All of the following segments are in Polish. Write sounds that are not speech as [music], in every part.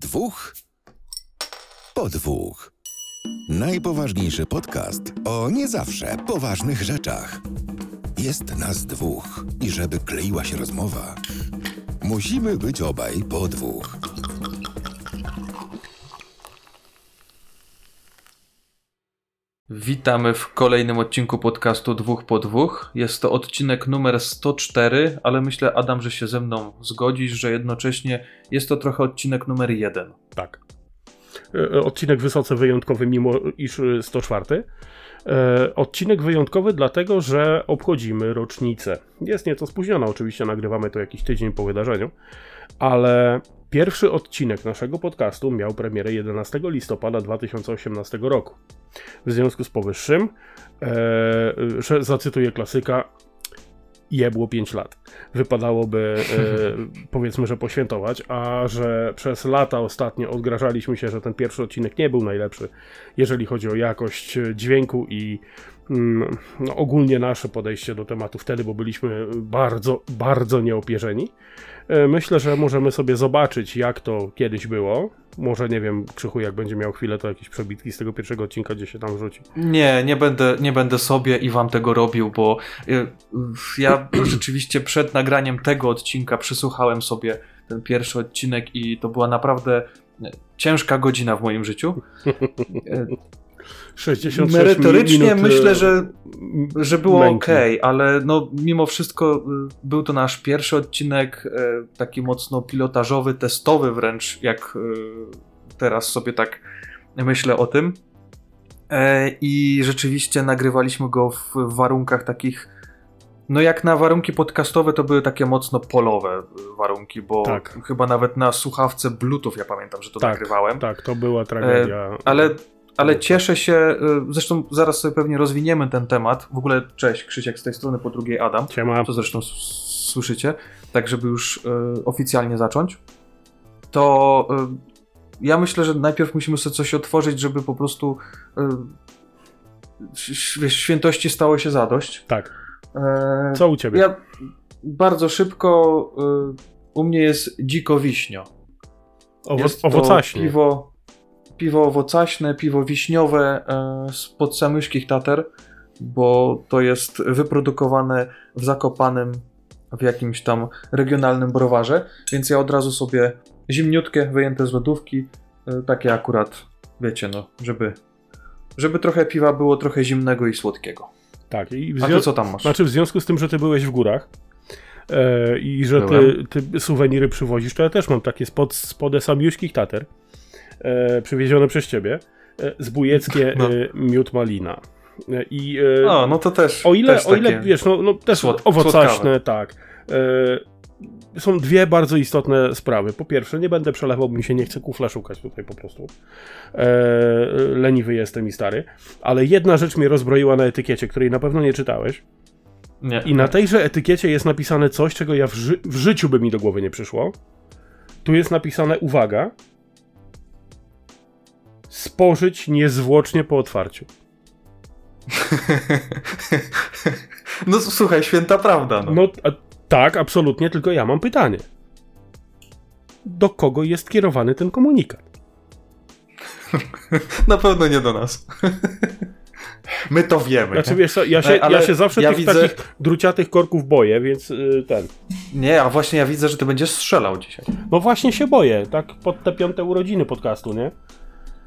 Dwóch po dwóch. Najpoważniejszy podcast o nie zawsze poważnych rzeczach. Jest nas dwóch i żeby kleiła się rozmowa, musimy być obaj po dwóch. Witamy w kolejnym odcinku podcastu Dwóch po Dwóch. Jest to odcinek numer 104, ale myślę, Adam, że się ze mną zgodzisz, że jednocześnie jest to trochę odcinek numer 1. Tak. E, Odcinek wysoce wyjątkowy, mimo iż e, 104. E, Odcinek wyjątkowy, dlatego że obchodzimy rocznicę. Jest nieco spóźniona, oczywiście nagrywamy to jakiś tydzień po wydarzeniu, ale pierwszy odcinek naszego podcastu miał premierę 11 listopada 2018 roku. W związku z powyższym, e, zacytuję klasyka, jebło 5 lat. Wypadałoby e, [laughs] powiedzmy, że poświętować, a że przez lata ostatnio odgrażaliśmy się, że ten pierwszy odcinek nie był najlepszy, jeżeli chodzi o jakość dźwięku i no, ogólnie nasze podejście do tematu wtedy, bo byliśmy bardzo, bardzo nieopierzeni. E, Myślę, że możemy sobie zobaczyć, jak to kiedyś było. Może nie wiem, Krzychu, jak będzie miał chwilę, to jakieś przebitki z tego pierwszego odcinka, gdzie się tam rzuci. Nie, nie będę, nie będę sobie i wam tego robił, bo y, ja [clears throat] rzeczywiście przed nagraniem tego odcinka przysłuchałem sobie ten pierwszy odcinek i to była naprawdę y, ciężka godzina w moim życiu. Y, 66 Merytorycznie minut, e, myślę, że, że było ok, ale no, mimo wszystko y, był to nasz pierwszy odcinek, y, taki mocno pilotażowy, testowy wręcz, jak y, teraz sobie tak myślę o tym. E, I rzeczywiście nagrywaliśmy go w warunkach takich, no jak na warunki podcastowe to były takie mocno polowe warunki, bo Tak. chyba nawet na słuchawce Bluetooth ja pamiętam, że to Tak, nagrywałem. Tak, to była tragedia. Ale, ale Tak. cieszę się, y, zresztą zaraz sobie pewnie rozwiniemy ten temat. W ogóle cześć, Krzysiek z tej strony, po drugiej Adam, Siema. co zresztą słyszycie, tak żeby już y, oficjalnie zacząć. To y, ja myślę, że najpierw musimy sobie coś otworzyć, żeby po prostu y, świętości stało się zadość. Tak. E, Co u ciebie? Ja bardzo szybko, y, u mnie jest dziko wiśnio. Owo- Jest to owocaśnie. Piwo, piwo owocaśne, piwo wiśniowe e, z podsamyśkich Tater, bo to jest wyprodukowane w Zakopanem w jakimś tam regionalnym browarze, więc ja od razu sobie zimniutkie, wyjęte z lodówki, e, takie akurat, wiecie no, żeby, żeby trochę piwa było trochę zimnego i słodkiego. Tak. I w A ty co tam masz? Znaczy w związku z tym, że ty byłeś w górach e, i że ty, ty suweniry przywozisz, to ja też mam takie spod, spod samiuśkich tater e, przywiezione przez ciebie. E, zbójeckie No. e, miód malina. E, I e, O, no to też. o ile, też o ile wiesz, no, no też słod- owocaśne, słodkawe. tak. Są dwie bardzo istotne sprawy. Po pierwsze, nie będę przelewał, bo mi się nie chce kufla szukać tutaj po prostu. Leniwy jestem i stary. Ale jedna rzecz mnie rozbroiła na etykiecie, której na pewno nie czytałeś. Nie. I na tejże etykiecie jest napisane coś, czego ja w, ży- w życiu by mi do głowy nie przyszło. Tu jest napisane, uwaga, spożyć niezwłocznie po otwarciu. [laughs] no słuchaj, święta prawda. No. No a, tak, absolutnie, tylko ja mam pytanie. Do kogo jest kierowany ten komunikat? [laughs] Na pewno nie do nas. [laughs] My to wiemy. Znaczy wiesz co, ja się, Ale ja się zawsze ja tych widzę- takich druciatych korków boję, więc y, ten. Nie, a właśnie ja widzę, że ty będziesz strzelał dzisiaj. No właśnie się boję, tak pod te piąte urodziny podcastu, nie?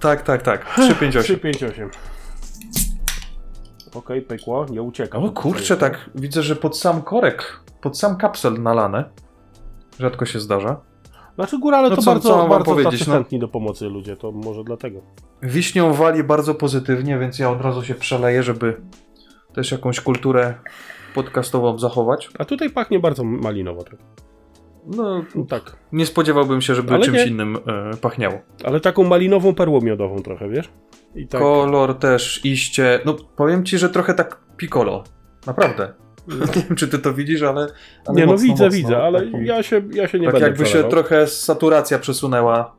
Tak, tak, tak. 358. 358. Okej, pykło, nie ucieka. O kurczę, tak widzę, że pod sam korek, pod sam kapsel nalane. Rzadko się zdarza. Znaczy górale No to co- bardzo, co bardzo powiedzieć, tacy no? chętni do pomocy ludzie, to może dlatego. Wiśnią wali bardzo pozytywnie, więc ja od razu się przeleję, żeby też jakąś kulturę podcastową zachować. A tutaj pachnie bardzo malinowo. Tak. No, No tak. nie spodziewałbym się, żeby Ale czymś nie. innym e, pachniało. Ale taką malinową perłą miodową trochę, wiesz? I tak. Kolor też, iście. No, powiem ci, że trochę tak piccolo. Naprawdę. Nie [laughs] wiem, czy ty to widzisz, ale. ale nie no mocno, widzę, mocno. widzę, ale ja się, ja się nie tak będę jakby się trochę saturacja przesunęła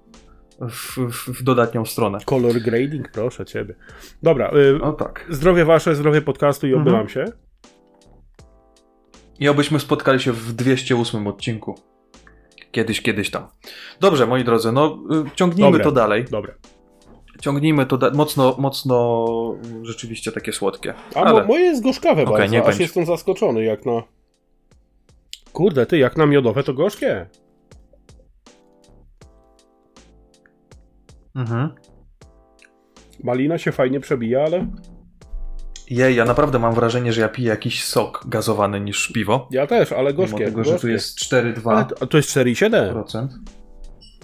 w, w, w dodatnią stronę. Color grading, proszę ciebie. Dobra, y, No tak. zdrowie wasze, zdrowie podcastu i Mhm. obyłam się. I obyśmy spotkali się w 208 odcinku. Kiedyś, kiedyś tam. Dobrze, moi drodzy, no y, ciągnijmy Dobra. to dalej. Dobra. Ciągnijmy to mocno, mocno y, rzeczywiście takie słodkie. A Ale mo- moje jest gorzkawe Okej, bardzo, niech aż będzie. jestem zaskoczony jak na... Kurde, ty, jak na miodowe to gorzkie. mhm. Malina się fajnie przebija, ale Jej, ja naprawdę mam wrażenie, że ja piję jakiś sok gazowany niż piwo. ja też, ale Mimo gorzkie. tego, że tu gorzkie. jest 4,2%. Ale to, a to jest 4,7.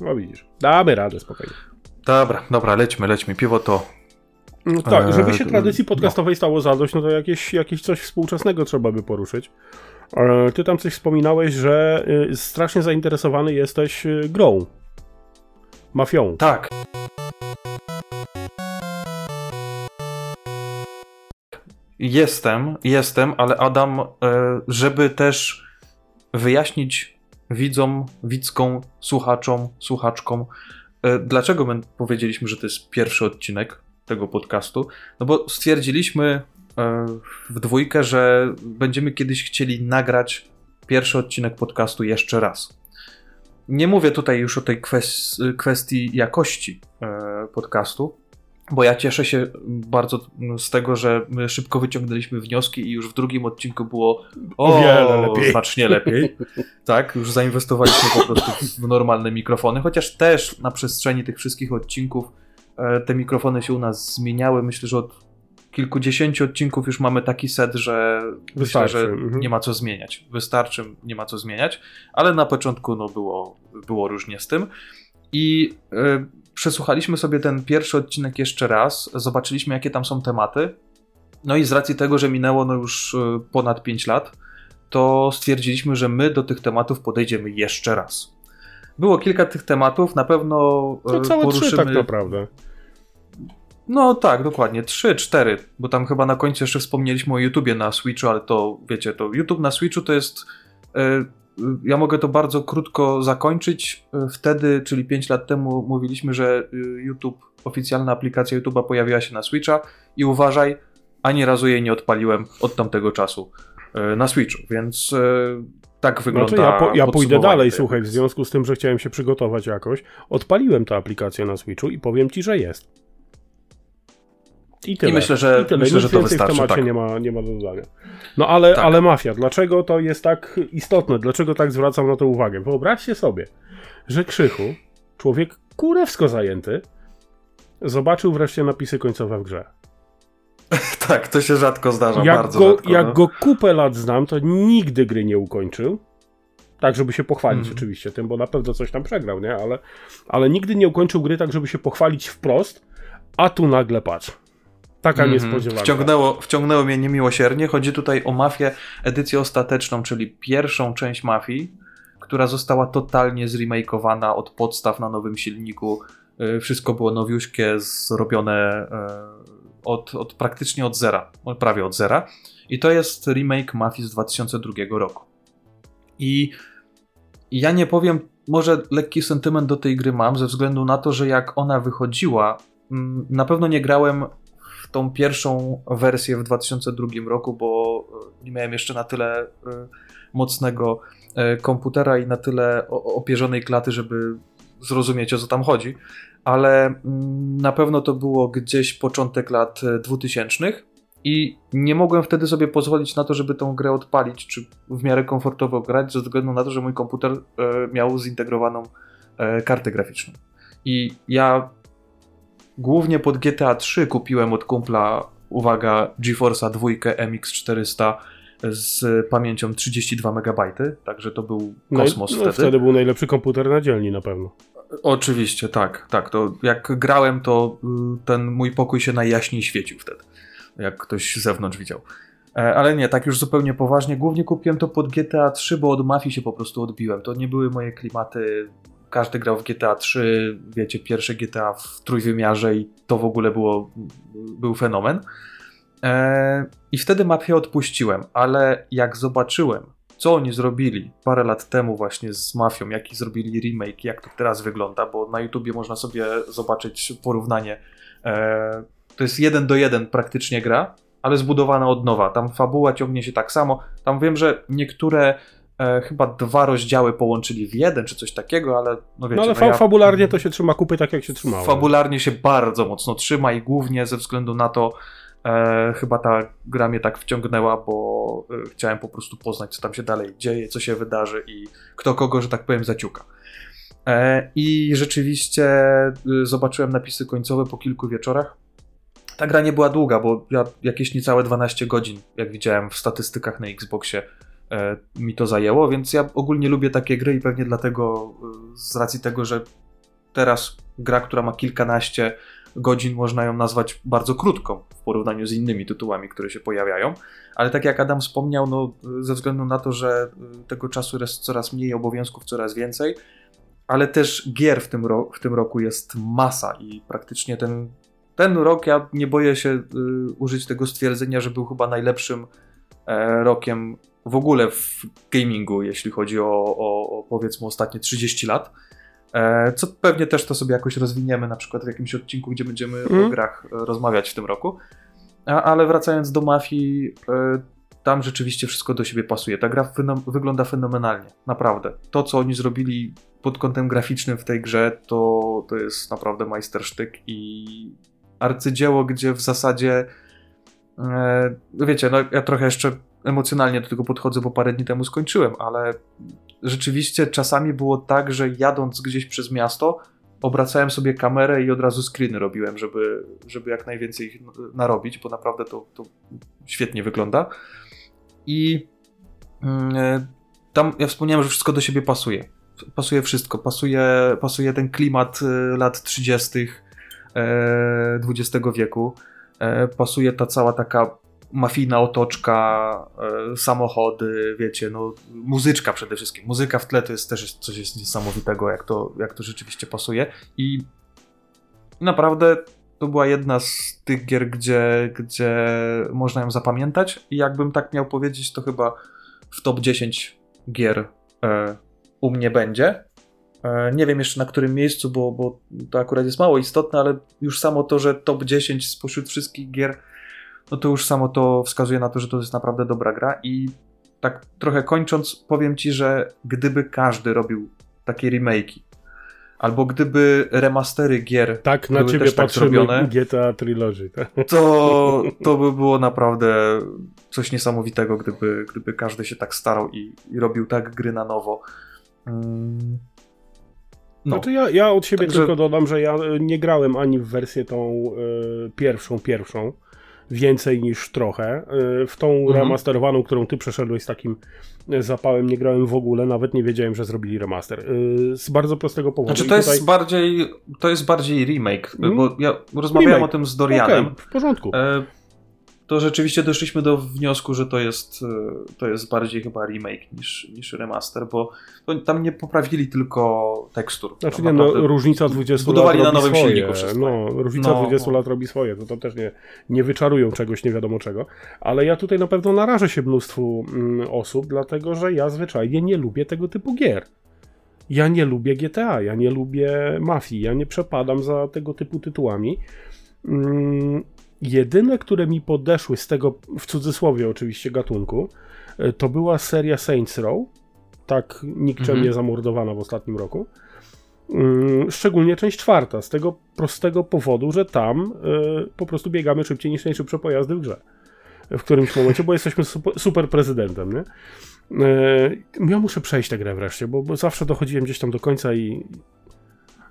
No widzisz. Damy radę spokojnie. Dobra, dobra, lećmy, lećmy. Piwo to No tak, Eee, żeby się tradycji no. podcastowej stało zadość, no to jakieś, jakieś coś współczesnego trzeba by poruszyć. E, Ty tam coś wspominałeś, że y, strasznie zainteresowany jesteś y, grą. Mafią. Tak. Jestem, jestem, ale Adam, e, żeby też wyjaśnić widzom, widzką, słuchaczom, słuchaczkom, e, dlaczego my powiedzieliśmy, że to jest pierwszy odcinek tego podcastu, no bo stwierdziliśmy e, w dwójkę, że będziemy kiedyś chcieli nagrać pierwszy odcinek podcastu jeszcze raz. Nie mówię tutaj już o tej kwes- kwestii jakości podcastu, bo ja cieszę się bardzo z tego, że my szybko wyciągnęliśmy wnioski i już w drugim odcinku było o, wiele lepiej. znacznie lepiej. Tak, już zainwestowaliśmy po prostu w normalne mikrofony, chociaż też na przestrzeni tych wszystkich odcinków e, te mikrofony się u nas zmieniały. Myślę, że od kilkudziesięciu odcinków już mamy taki set, że myślę, że mhm. nie ma co zmieniać. Wystarczy, nie ma co zmieniać, ale na początku no, było, było różnie z tym. I e, przesłuchaliśmy sobie ten pierwszy odcinek jeszcze raz, zobaczyliśmy jakie tam są tematy. No i z racji tego, że minęło no już e, ponad 5 lat, to stwierdziliśmy, że my do tych tematów podejdziemy jeszcze raz. Było kilka tych tematów, na pewno To e, całe poruszymy... trzy tak naprawdę. No tak, dokładnie. Trzy, cztery, bo tam chyba na końcu jeszcze wspomnieliśmy o YouTubie na Switchu, ale to wiecie, to YouTube na Switchu to jest. Ja mogę to bardzo krótko zakończyć. Wtedy, czyli 5 lat temu, mówiliśmy, że e, YouTube, oficjalna aplikacja YouTube'a pojawiła się na Switcha i uważaj, ani razu jej nie odpaliłem od tamtego czasu e, na Switchu, więc e, tak wygląda. Znaczy ja, po, ja pójdę dalej, słuchaj, w związku z tym, że chciałem się przygotować jakoś, odpaliłem tę aplikację na Switchu i powiem ci, że jest. I tyle. I myślę, że- I tyle. myślę, Nic że to wystarczy, w temacie tak. nie, ma, nie ma do dodania. No ale, Tak. ale mafia, dlaczego to jest tak istotne? Dlaczego tak zwracam na to uwagę? Wyobraźcie sobie, że Krzychu, człowiek kurewsko zajęty, zobaczył wreszcie napisy końcowe w grze. [laughs] Tak, to się rzadko zdarza, jak bardzo go, rzadko. jak no. go kupę lat znam, to nigdy gry nie ukończył. Tak, żeby się pochwalić Mhm. oczywiście tym, bo na pewno coś tam przegrał, nie? Ale, ale nigdy nie ukończył gry tak, żeby się pochwalić wprost, a tu nagle patrz. Taka Mhm. niespodziewanka. Wciągnęło, wciągnęło mnie niemiłosiernie. Chodzi tutaj o Mafię edycję ostateczną, czyli pierwszą część Mafii, która została totalnie zremakeowana od podstaw na nowym silniku. Y, Wszystko było nowiuśkie, zrobione y, od, od praktycznie od zera, no, prawie od zera. I to jest remake Mafii z 2002 roku. I ja nie powiem, może lekki sentyment do tej gry mam, ze względu na to, że jak ona wychodziła, mm, na pewno nie grałem tą pierwszą wersję w 2002 roku, bo e, nie miałem jeszcze na tyle e, mocnego e, komputera i na tyle opierzonej klaty, żeby zrozumieć o co tam chodzi. Ale mm, na pewno to było gdzieś początek lat e, 2000 i nie mogłem wtedy sobie pozwolić na to, żeby tą grę odpalić, czy w miarę komfortowo grać, ze względu na to, że mój komputer miał zintegrowaną kartę graficzną. I ja głównie pod GTA 3 kupiłem od kumpla, uwaga, GeForce'a 2 MX400 z pamięcią 32 MB, także to był No i- kosmos no, wtedy. wtedy był najlepszy komputer na dzielni na pewno. Oczywiście, tak, tak. To jak grałem, to y, ten mój pokój się najjaśniej świecił wtedy, jak ktoś z zewnątrz widział. E, Ale nie, tak już zupełnie poważnie. Głównie kupiłem to pod GTA 3, bo od mafii się po prostu odbiłem. To nie były moje klimaty. Każdy grał w GTA 3, wiecie, pierwsze GTA w trójwymiarze i to w ogóle było, był fenomen. E, I wtedy mafię odpuściłem, ale jak zobaczyłem, co oni zrobili parę lat temu właśnie z mafią, jaki zrobili remake, jak to teraz wygląda, bo na YouTubie można sobie zobaczyć porównanie. E, to jest jeden do jeden praktycznie gra, ale zbudowana od nowa. Tam fabuła ciągnie się tak samo. Tam wiem, że niektóre e, chyba dwa rozdziały połączyli w jeden, czy coś takiego, ale no wiecie, No ale no fa- ja- fabularnie to się trzyma kupy tak, jak się trzymało. fabularnie się bardzo mocno trzyma i głównie ze względu na to e, chyba ta gra mnie tak wciągnęła, bo e, chciałem po prostu poznać, co tam się dalej dzieje, co się wydarzy i kto kogo, że tak powiem, zaciuka. E, I rzeczywiście e, zobaczyłem napisy końcowe po kilku wieczorach. Ta gra nie była długa, bo ja jakieś niecałe 12 godzin, jak widziałem w statystykach na Xboxie, mi to zajęło, więc ja ogólnie lubię takie gry i pewnie dlatego, e, z racji tego, że teraz gra, która ma kilkanaście godzin, można ją nazwać bardzo krótką w porównaniu z innymi tytułami, które się pojawiają. Ale tak jak Adam wspomniał, no, ze względu na to, że y, tego czasu jest coraz mniej, obowiązków coraz więcej, ale też gier w tym, ro- w tym roku jest masa i praktycznie ten, ten rok, ja nie boję się y, użyć tego stwierdzenia, że był chyba najlepszym e, rokiem w ogóle w gamingu, jeśli chodzi o, o, o powiedzmy ostatnie 30 lat. E, Co pewnie też to sobie jakoś rozwiniemy, na przykład w jakimś odcinku, gdzie będziemy o Mhm. grach e, rozmawiać w tym roku. A, ale wracając do mafii, e, tam rzeczywiście wszystko do siebie pasuje. Ta gra fenom- wygląda fenomenalnie, naprawdę. To, co oni zrobili pod kątem graficznym w tej grze, to, to jest naprawdę majstersztyk i arcydzieło, gdzie w zasadzie e, no wiecie, no ja trochę jeszcze emocjonalnie do tego podchodzę, bo parę dni temu skończyłem, ale rzeczywiście czasami było tak, że jadąc gdzieś przez miasto, obracałem sobie kamerę i od razu screeny robiłem, żeby, żeby jak najwięcej ich narobić, bo naprawdę to, to świetnie wygląda. I mm, e, tam ja wspomniałem, że wszystko do siebie pasuje. Pasuje wszystko. Pasuje, pasuje ten klimat e, lat 30. e, XX wieku. E, Pasuje ta cała taka mafijna otoczka, e, samochody, wiecie, no muzyczka przede wszystkim. Muzyka w tle to jest też coś jest niesamowitego, jak to, jak to rzeczywiście pasuje. I naprawdę to była jedna z tych gier, gdzie, gdzie można ją zapamiętać. I jakbym tak miał powiedzieć, to chyba w top 10 gier e, u mnie będzie. E, nie wiem jeszcze na którym miejscu, bo, bo to akurat jest mało istotne, ale już samo to, że top 10 spośród wszystkich gier, no to już samo to wskazuje na to, że to jest naprawdę dobra gra. I tak trochę kończąc, powiem ci, że gdyby każdy robił takie remake'i, albo gdyby remastery gier Tak na ciebie też tak zrobione. GTA Trilogy. Tak? to, to by było naprawdę coś niesamowitego, gdyby, gdyby każdy się tak starał i, i robił tak gry na nowo. Mm. No, Znaczy ja, ja od siebie Także- tylko dodam, że ja e, nie grałem ani w wersję tą e, pierwszą, pierwszą, więcej niż trochę. E, w tą Mhm. remasterowaną, którą ty przeszedłeś z takim e, zapałem, nie grałem w ogóle, nawet nie wiedziałem, że zrobili remaster. E, z bardzo prostego powodu. znaczy to jest, tutaj- bardziej, to jest bardziej remake, Mm. bo ja rozmawiałem Remake. o tym z Dorianem. Okej, w porządku. E, to rzeczywiście doszliśmy do wniosku, że to jest, e, to jest bardziej chyba remake niż, niż remaster, bo to, tam nie poprawili tylko tekstur. Znaczy nie, no, różnica 20 budowali lat na robi nowym swoje. silniku wszystko. No, różnica No, 20 no. lat robi swoje, to, to też nie, nie wyczarują czegoś nie wiadomo czego. Ale ja tutaj na pewno narażę się mnóstwu mm, osób, dlatego że ja zwyczajnie nie lubię tego typu gier. Ja nie lubię GTA, ja nie lubię mafii, ja nie przepadam za tego typu tytułami. Jedyne, które mi podeszły z tego, w cudzysłowie oczywiście, gatunku, y, to była seria Saints Row, tak nikczemnie Mhm. zamordowana w ostatnim roku. Mm, Szczególnie część czwarta, z tego prostego powodu, że tam y, po prostu biegamy szybciej niż najszybsze pojazdy w grze. W którymś momencie, bo jesteśmy super, prezydentem, nie? Y, ja muszę przejść tę grę wreszcie, bo, bo zawsze dochodziłem gdzieś tam do końca i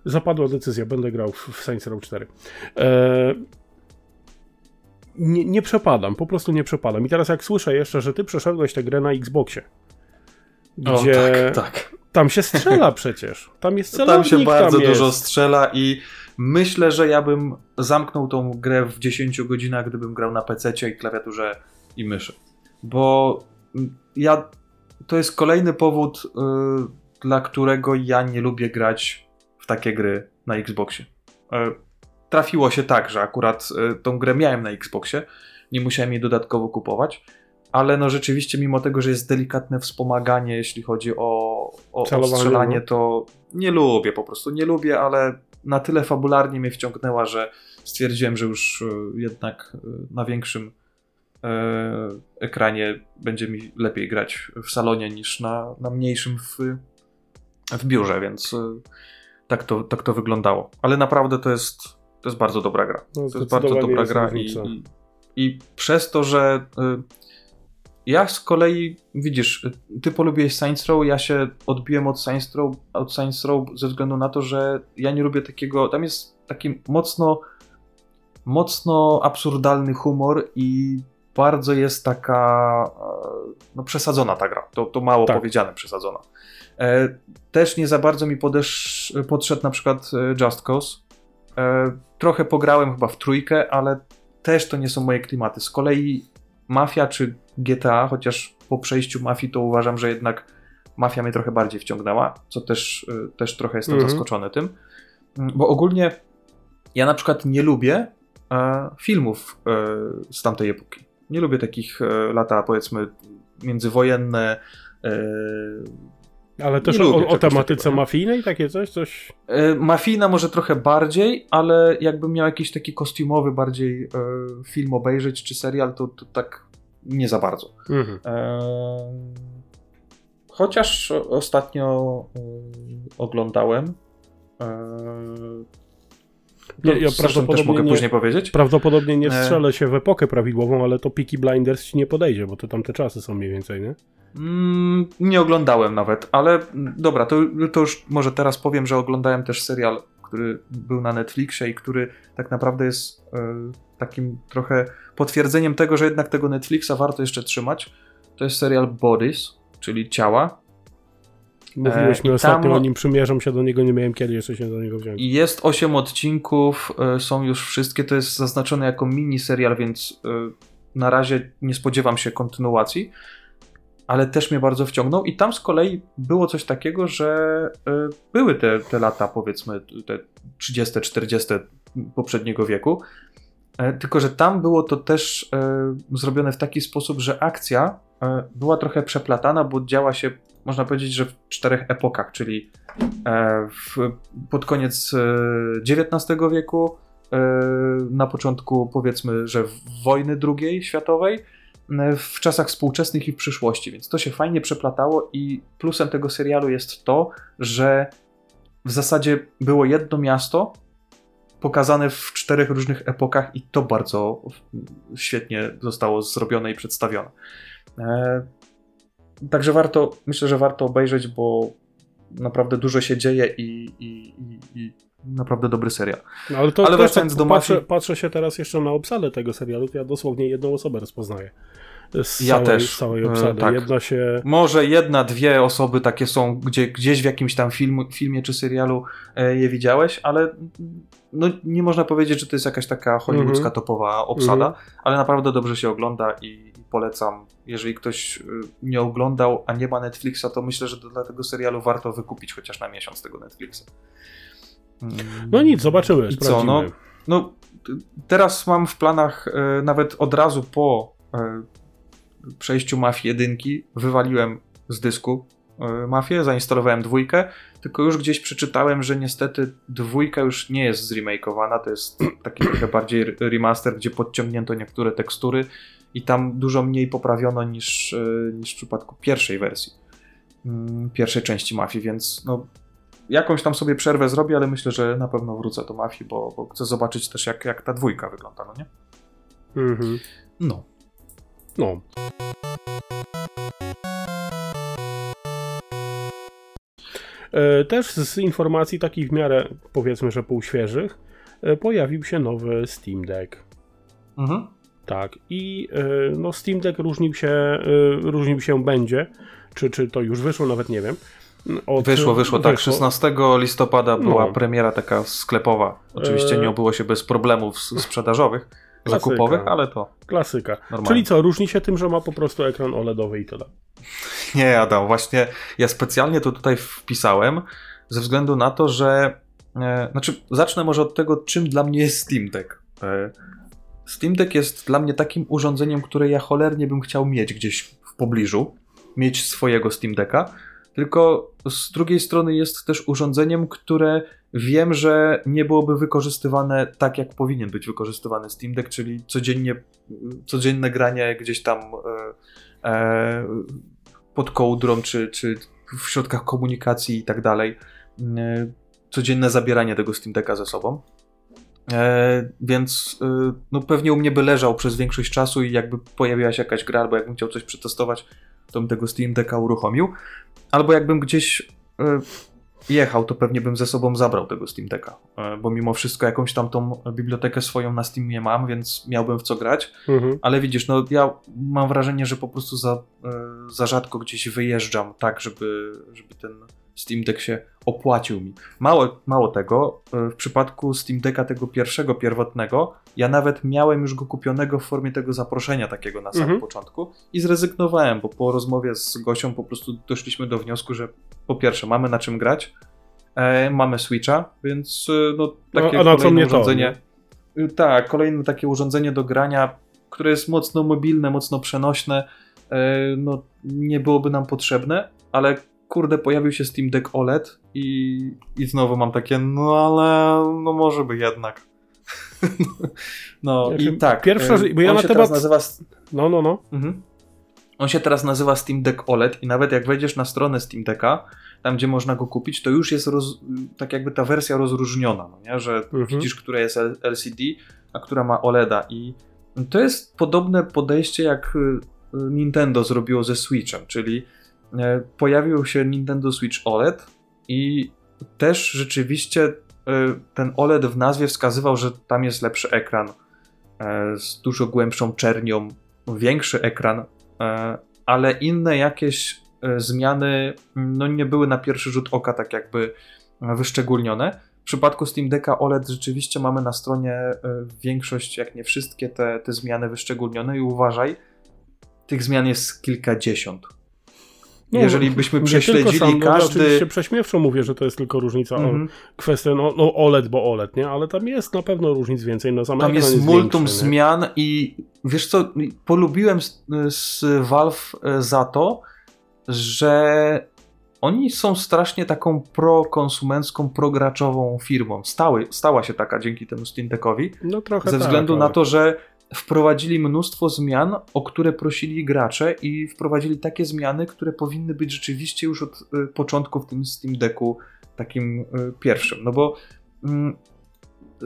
zapadła decyzja, będę grał w, w Saints Row 4. E, nie, nie przepadam, po prostu nie przepadam. I teraz jak słyszę jeszcze, że ty przeszedłeś tę grę na Xboxie, O, gdzie tak, tak. tam się strzela [laughs] przecież, tam jest celownik, Tam się bardzo tam dużo strzela i myślę, że ja bym zamknął tą grę w 10 godzinach, gdybym grał na PC i klawiaturze i myszy. Bo mm, ja to jest kolejny powód, y, dla którego ja nie lubię grać w takie gry na Xboxie. Y, trafiło się tak, że akurat y, tą grę miałem na Xboxie, nie musiałem jej dodatkowo kupować. Ale no rzeczywiście, mimo tego, że jest delikatne wspomaganie, jeśli chodzi o, o, strzelanie, to nie lubię, po prostu nie lubię, ale na tyle fabularnie mnie wciągnęła, że stwierdziłem, że już y, jednak y, na większym ekranie będzie mi lepiej grać w salonie niż na, na mniejszym w, w biurze, więc tak to, tak to wyglądało. Ale naprawdę to jest, to jest bardzo dobra gra. No, To jest bardzo dobra jest gra i, i, i przez to, że y, ja z kolei, widzisz, ty polubiłeś Saints Row, ja się odbiłem od Saints Row, od Saints Row ze względu na to, że ja nie lubię takiego, tam jest taki mocno mocno absurdalny humor i bardzo jest taka e, no, przesadzona ta gra. To, to mało Tak. powiedziane przesadzona. E, też nie za bardzo mi podesz, podszedł na przykład e, Just Cause. E, trochę pograłem chyba w trójkę, ale też to nie są moje klimaty. Z kolei Mafia czy GTA, chociaż po przejściu Mafii to uważam, że jednak Mafia mnie trochę bardziej wciągnęła, co też, e, też trochę jestem Mhm. zaskoczony tym. Mm, Bo ogólnie ja na przykład nie lubię e, filmów e, z tamtej epoki. Nie lubię takich e, lata, powiedzmy, międzywojenne. Ale też o, o tematyce takiego, mafijnej, takie coś? coś... e, mafijna może trochę bardziej, ale jakbym miał jakiś taki kostiumowy bardziej e, film obejrzeć czy serial, to, to tak nie za bardzo. Mhm. E, chociaż ostatnio e, oglądałem. E, Ja- no, ja zresztą też prawdopodobnie mogę nie- później powiedzieć. Prawdopodobnie nie E. strzelę się w epokę prawidłową, ale to Peaky Blinders ci nie podejdzie, bo to tam te czasy są mniej więcej, nie? Mm, nie oglądałem nawet, ale dobra, to, to już może teraz powiem, że oglądałem też serial, który był na Netflixie i który tak naprawdę jest e, takim trochę potwierdzeniem tego, że jednak tego Netflixa warto jeszcze trzymać. To jest serial Bodies, czyli ciała. Mówiłeś E, mi i ostatnio o nim, przymierzam się do niego, nie miałem kiedy jeszcze się do niego wziąć. Jest 8 odcinków, e, są już wszystkie, to jest zaznaczone jako mini serial, więc e, na razie nie spodziewam się kontynuacji, ale też mnie bardzo wciągnął. I tam z kolei było coś takiego, że e, były te, te lata powiedzmy te 30, 40 poprzedniego wieku, e, tylko że tam było to też e, zrobione w taki sposób, że akcja była trochę przeplatana, bo działa się, można powiedzieć, że w czterech epokach, czyli w, pod koniec XIX wieku, na początku powiedzmy, że wojny II światowej, w czasach współczesnych i w przyszłości, więc to się fajnie przeplatało i plusem tego serialu jest to, że w zasadzie było jedno miasto pokazane w czterech różnych epokach i to bardzo świetnie zostało zrobione i przedstawione. E, Także warto, myślę, że warto obejrzeć, bo naprawdę dużo się dzieje i, i, i, i naprawdę dobry serial. No, ale to ale wracając tak do patrzę, Mafii- patrzę się teraz jeszcze na obsadę tego serialu, to ja dosłownie jedną osobę rozpoznaję. Z Ja całej, też, całej e, obsady. tak. Jedna się... Może jedna, dwie osoby takie są, gdzie, gdzieś w jakimś tam film, filmie czy serialu e, je widziałeś, ale mm, no, nie można powiedzieć, że to jest jakaś taka hollywoodzka Mhm. topowa obsada, Mhm. ale naprawdę dobrze się ogląda i polecam. Jeżeli ktoś y, nie oglądał, a nie ma Netflixa, to myślę, że dla tego serialu warto wykupić chociaż na miesiąc tego Netflixa. Mm. No nic, zobaczymy, I co, sprawdzimy. no, no, t- teraz mam w planach e, nawet od razu po e, przejściu Mafii jedynki wywaliłem z dysku e, Mafię, zainstalowałem dwójkę, tylko już gdzieś przeczytałem, że niestety dwójka już nie jest zremakeowana, to jest [clears throat] taki trochę bardziej re- remaster, gdzie podciągnięto niektóre tekstury i tam dużo mniej poprawiono niż, e, niż w przypadku pierwszej wersji, mm, pierwszej części Mafii, więc no, jakąś tam sobie przerwę zrobię, ale myślę, że na pewno wrócę do Mafii, bo, bo chcę zobaczyć też jak, jak ta dwójka wygląda, no nie? Mhm. No. No. E, Też z informacji takich w miarę, powiedzmy, że półświeżych, e, pojawił się nowy Steam Deck. Mhm. Tak, i e, no Steam Deck różnił się, różnił się będzie, czy, czy to już wyszło, nawet nie wiem. Od, Wyszło, wyszło, tak. 16 listopada była No. premiera taka sklepowa. Oczywiście E, nie obyło się bez problemów sprzedażowych, Klasyka. zakupowych, ale to Klasyka. normalnie. Czyli co, różni się tym, że ma po prostu ekran OLEDowy i tyle. [laughs] Nie, Adam, właśnie ja specjalnie to tutaj wpisałem ze względu na to, że. E, znaczy, zacznę może od tego, czym dla mnie jest Steam Deck. E, Steam Deck jest dla mnie takim urządzeniem, które ja cholernie bym chciał mieć gdzieś w pobliżu, mieć swojego Steam Decka, tylko z drugiej strony jest też urządzeniem, które wiem, że nie byłoby wykorzystywane tak, jak powinien być wykorzystywany Steam Deck, czyli codziennie, codzienne granie gdzieś tam e, e, pod kołdrą, czy, czy w środkach komunikacji i tak dalej. E, codzienne zabieranie tego Steam Decka ze sobą. E, więc e, no pewnie u mnie by leżał przez większość czasu i jakby pojawiła się jakaś gra, albo jakbym chciał coś przetestować, to bym tego Steam Decka uruchomił. Albo jakbym gdzieś e, jechał, to pewnie bym ze sobą zabrał tego Steam Decka, e, bo mimo wszystko jakąś tam tą bibliotekę swoją na Steamie mam, więc miałbym w co grać. Mhm. Ale widzisz, no ja mam wrażenie, że po prostu za, e, za rzadko gdzieś wyjeżdżam tak, żeby, żeby ten Steam Deck się opłacił mi. Mało, mało tego, e, w przypadku Steam Decka tego pierwszego, pierwotnego, ja nawet miałem już go kupionego w formie tego zaproszenia takiego na samym Mhm. początku i zrezygnowałem, bo po rozmowie z Gosią po prostu doszliśmy do wniosku, że po pierwsze mamy na czym grać, e, mamy Switcha, więc e, no takie co kolejne mnie to, urządzenie... Y, Tak, kolejne takie urządzenie do grania, które jest mocno mobilne, mocno przenośne, e, no nie byłoby nam potrzebne, ale kurde, pojawił się Steam Deck OLED i, i znowu mam takie, no ale no może by jednak. [laughs] no Znaczy, i tak. pierwsza bo ja on na się temat- teraz nazywa No, no, no. Mhm. On się teraz nazywa Steam Deck OLED i nawet jak wejdziesz na stronę Steam Decka, tam gdzie można go kupić, to już jest roz, tak jakby ta wersja rozróżniona, no nie? że Mhm. widzisz, która jest LCD, a która ma OLEDa i to jest podobne podejście jak y, Nintendo zrobiło ze Switchem, czyli pojawił się Nintendo Switch OLED i też rzeczywiście e, ten OLED w nazwie wskazywał, że tam jest lepszy ekran e, z dużo głębszą czernią, większy ekran, e, ale inne jakieś e, zmiany mm, no nie były na pierwszy rzut oka tak jakby e, wyszczególnione. W przypadku Steam Decka OLED rzeczywiście mamy na stronie e, większość, jak nie wszystkie te, te zmiany wyszczególnione i uważaj, tych zmian jest kilkadziesiąt. No, Jeżeli byśmy prześledzili sam, no, ja każdy... oczywiście prześmiewczo mówię, że to jest tylko różnica Mhm. o kwestię, no, no OLED, bo OLED, nie? Ale tam jest na pewno różnic więcej. No, sam Tam ekran jest multum większy, zmian i wiesz co, polubiłem z, z Valve e, za to, że oni są strasznie taką prokonsumencką, prograczową firmą. Stały, stała się taka dzięki temu Steam Deckowi, No trochę ze tak, względu na ale- to, że wprowadzili mnóstwo zmian, o które prosili gracze i wprowadzili takie zmiany, które powinny być rzeczywiście już od y, początku w tym Steam Decku takim y, pierwszym. No bo mm,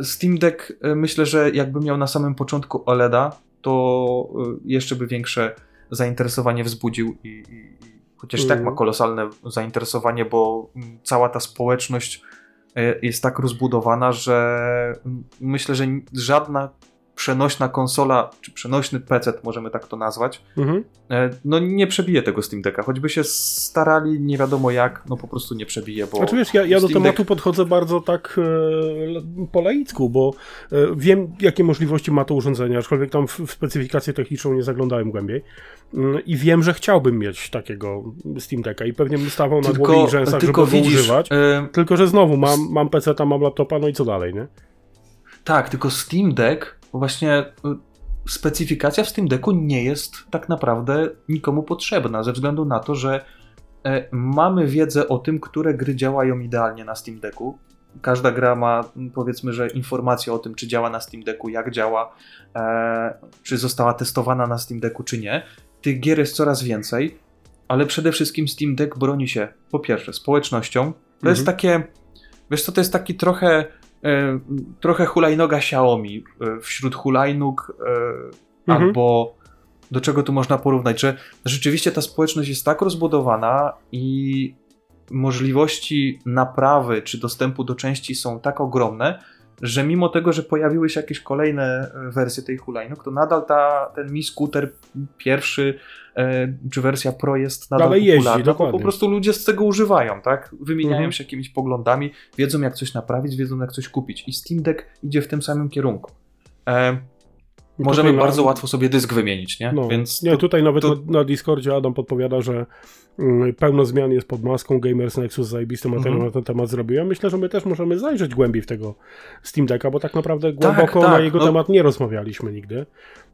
Steam Deck y, myślę, że jakby miał na samym początku OLEDa, to jeszcze by większe zainteresowanie wzbudził i, i, chociaż i tak ma Mhm. kolosalne zainteresowanie, bo mm, cała ta społeczność jest tak rozbudowana, że mm, myślę, że żadna przenośna konsola, czy przenośny PC, możemy tak to nazwać, Mhm. e, no nie przebije tego Steam Decka. Choćby się starali nie wiadomo jak, no po prostu nie przebije, bo Znaczy wiesz, ja, ja do Steam tematu Deck- podchodzę bardzo tak e, po laicku, bo e, wiem, jakie możliwości ma to urządzenie, aczkolwiek tam w, w specyfikację techniczną nie zaglądałem głębiej. Mm, I wiem, że chciałbym mieć takiego Steam Decka i pewnie bym stawał na głowie i rzęsach, tylko żeby go widzisz, używać. e, Tylko, że znowu mam, mam PC, tam mam laptopa, no i co dalej, nie? tak, tylko Steam Deck, właśnie y, specyfikacja w Steam Decku nie jest tak naprawdę nikomu potrzebna, ze względu na to, że e, mamy wiedzę o tym, które gry działają idealnie na Steam Decku. Każda gra ma, powiedzmy, że informacje o tym, czy działa na Steam Decku, jak działa, e, czy została testowana na Steam Decku, czy nie. Tych gier jest coraz więcej, ale przede wszystkim Steam Deck broni się, po pierwsze, społecznością. To jest takie, wiesz co, to jest taki trochę, trochę hulajnoga Xiaomi e, wśród hulajnóg, e, Mhm. albo do czego tu można porównać, że rzeczywiście ta społeczność jest tak rozbudowana i możliwości naprawy czy dostępu do części są tak ogromne, że mimo tego, że pojawiły się jakieś kolejne e, wersje tej hulajnóg, to nadal ta, ten Mi Scooter pierwszy e, czy wersja Pro jest nadal Dalej jeździ, popularna, bo dokładnie. po prostu ludzie z tego używają, tak? Wymieniają Mhm. się jakimiś poglądami, wiedzą jak coś naprawić, wiedzą jak coś kupić i Steam Deck idzie w tym samym kierunku. E, I możemy na- bardzo łatwo sobie dysk wymienić, nie? No, Więc nie, to- tutaj nawet to- na, na Discordzie Adam podpowiada, że mm, pełno zmian jest pod maską. Gamers Nexus zajebisty materiał Mhm. na ten temat zrobiłem. Myślę, że my też możemy zajrzeć głębiej w tego Steam Decka, bo tak naprawdę głęboko na tak, jego no. temat nie rozmawialiśmy nigdy.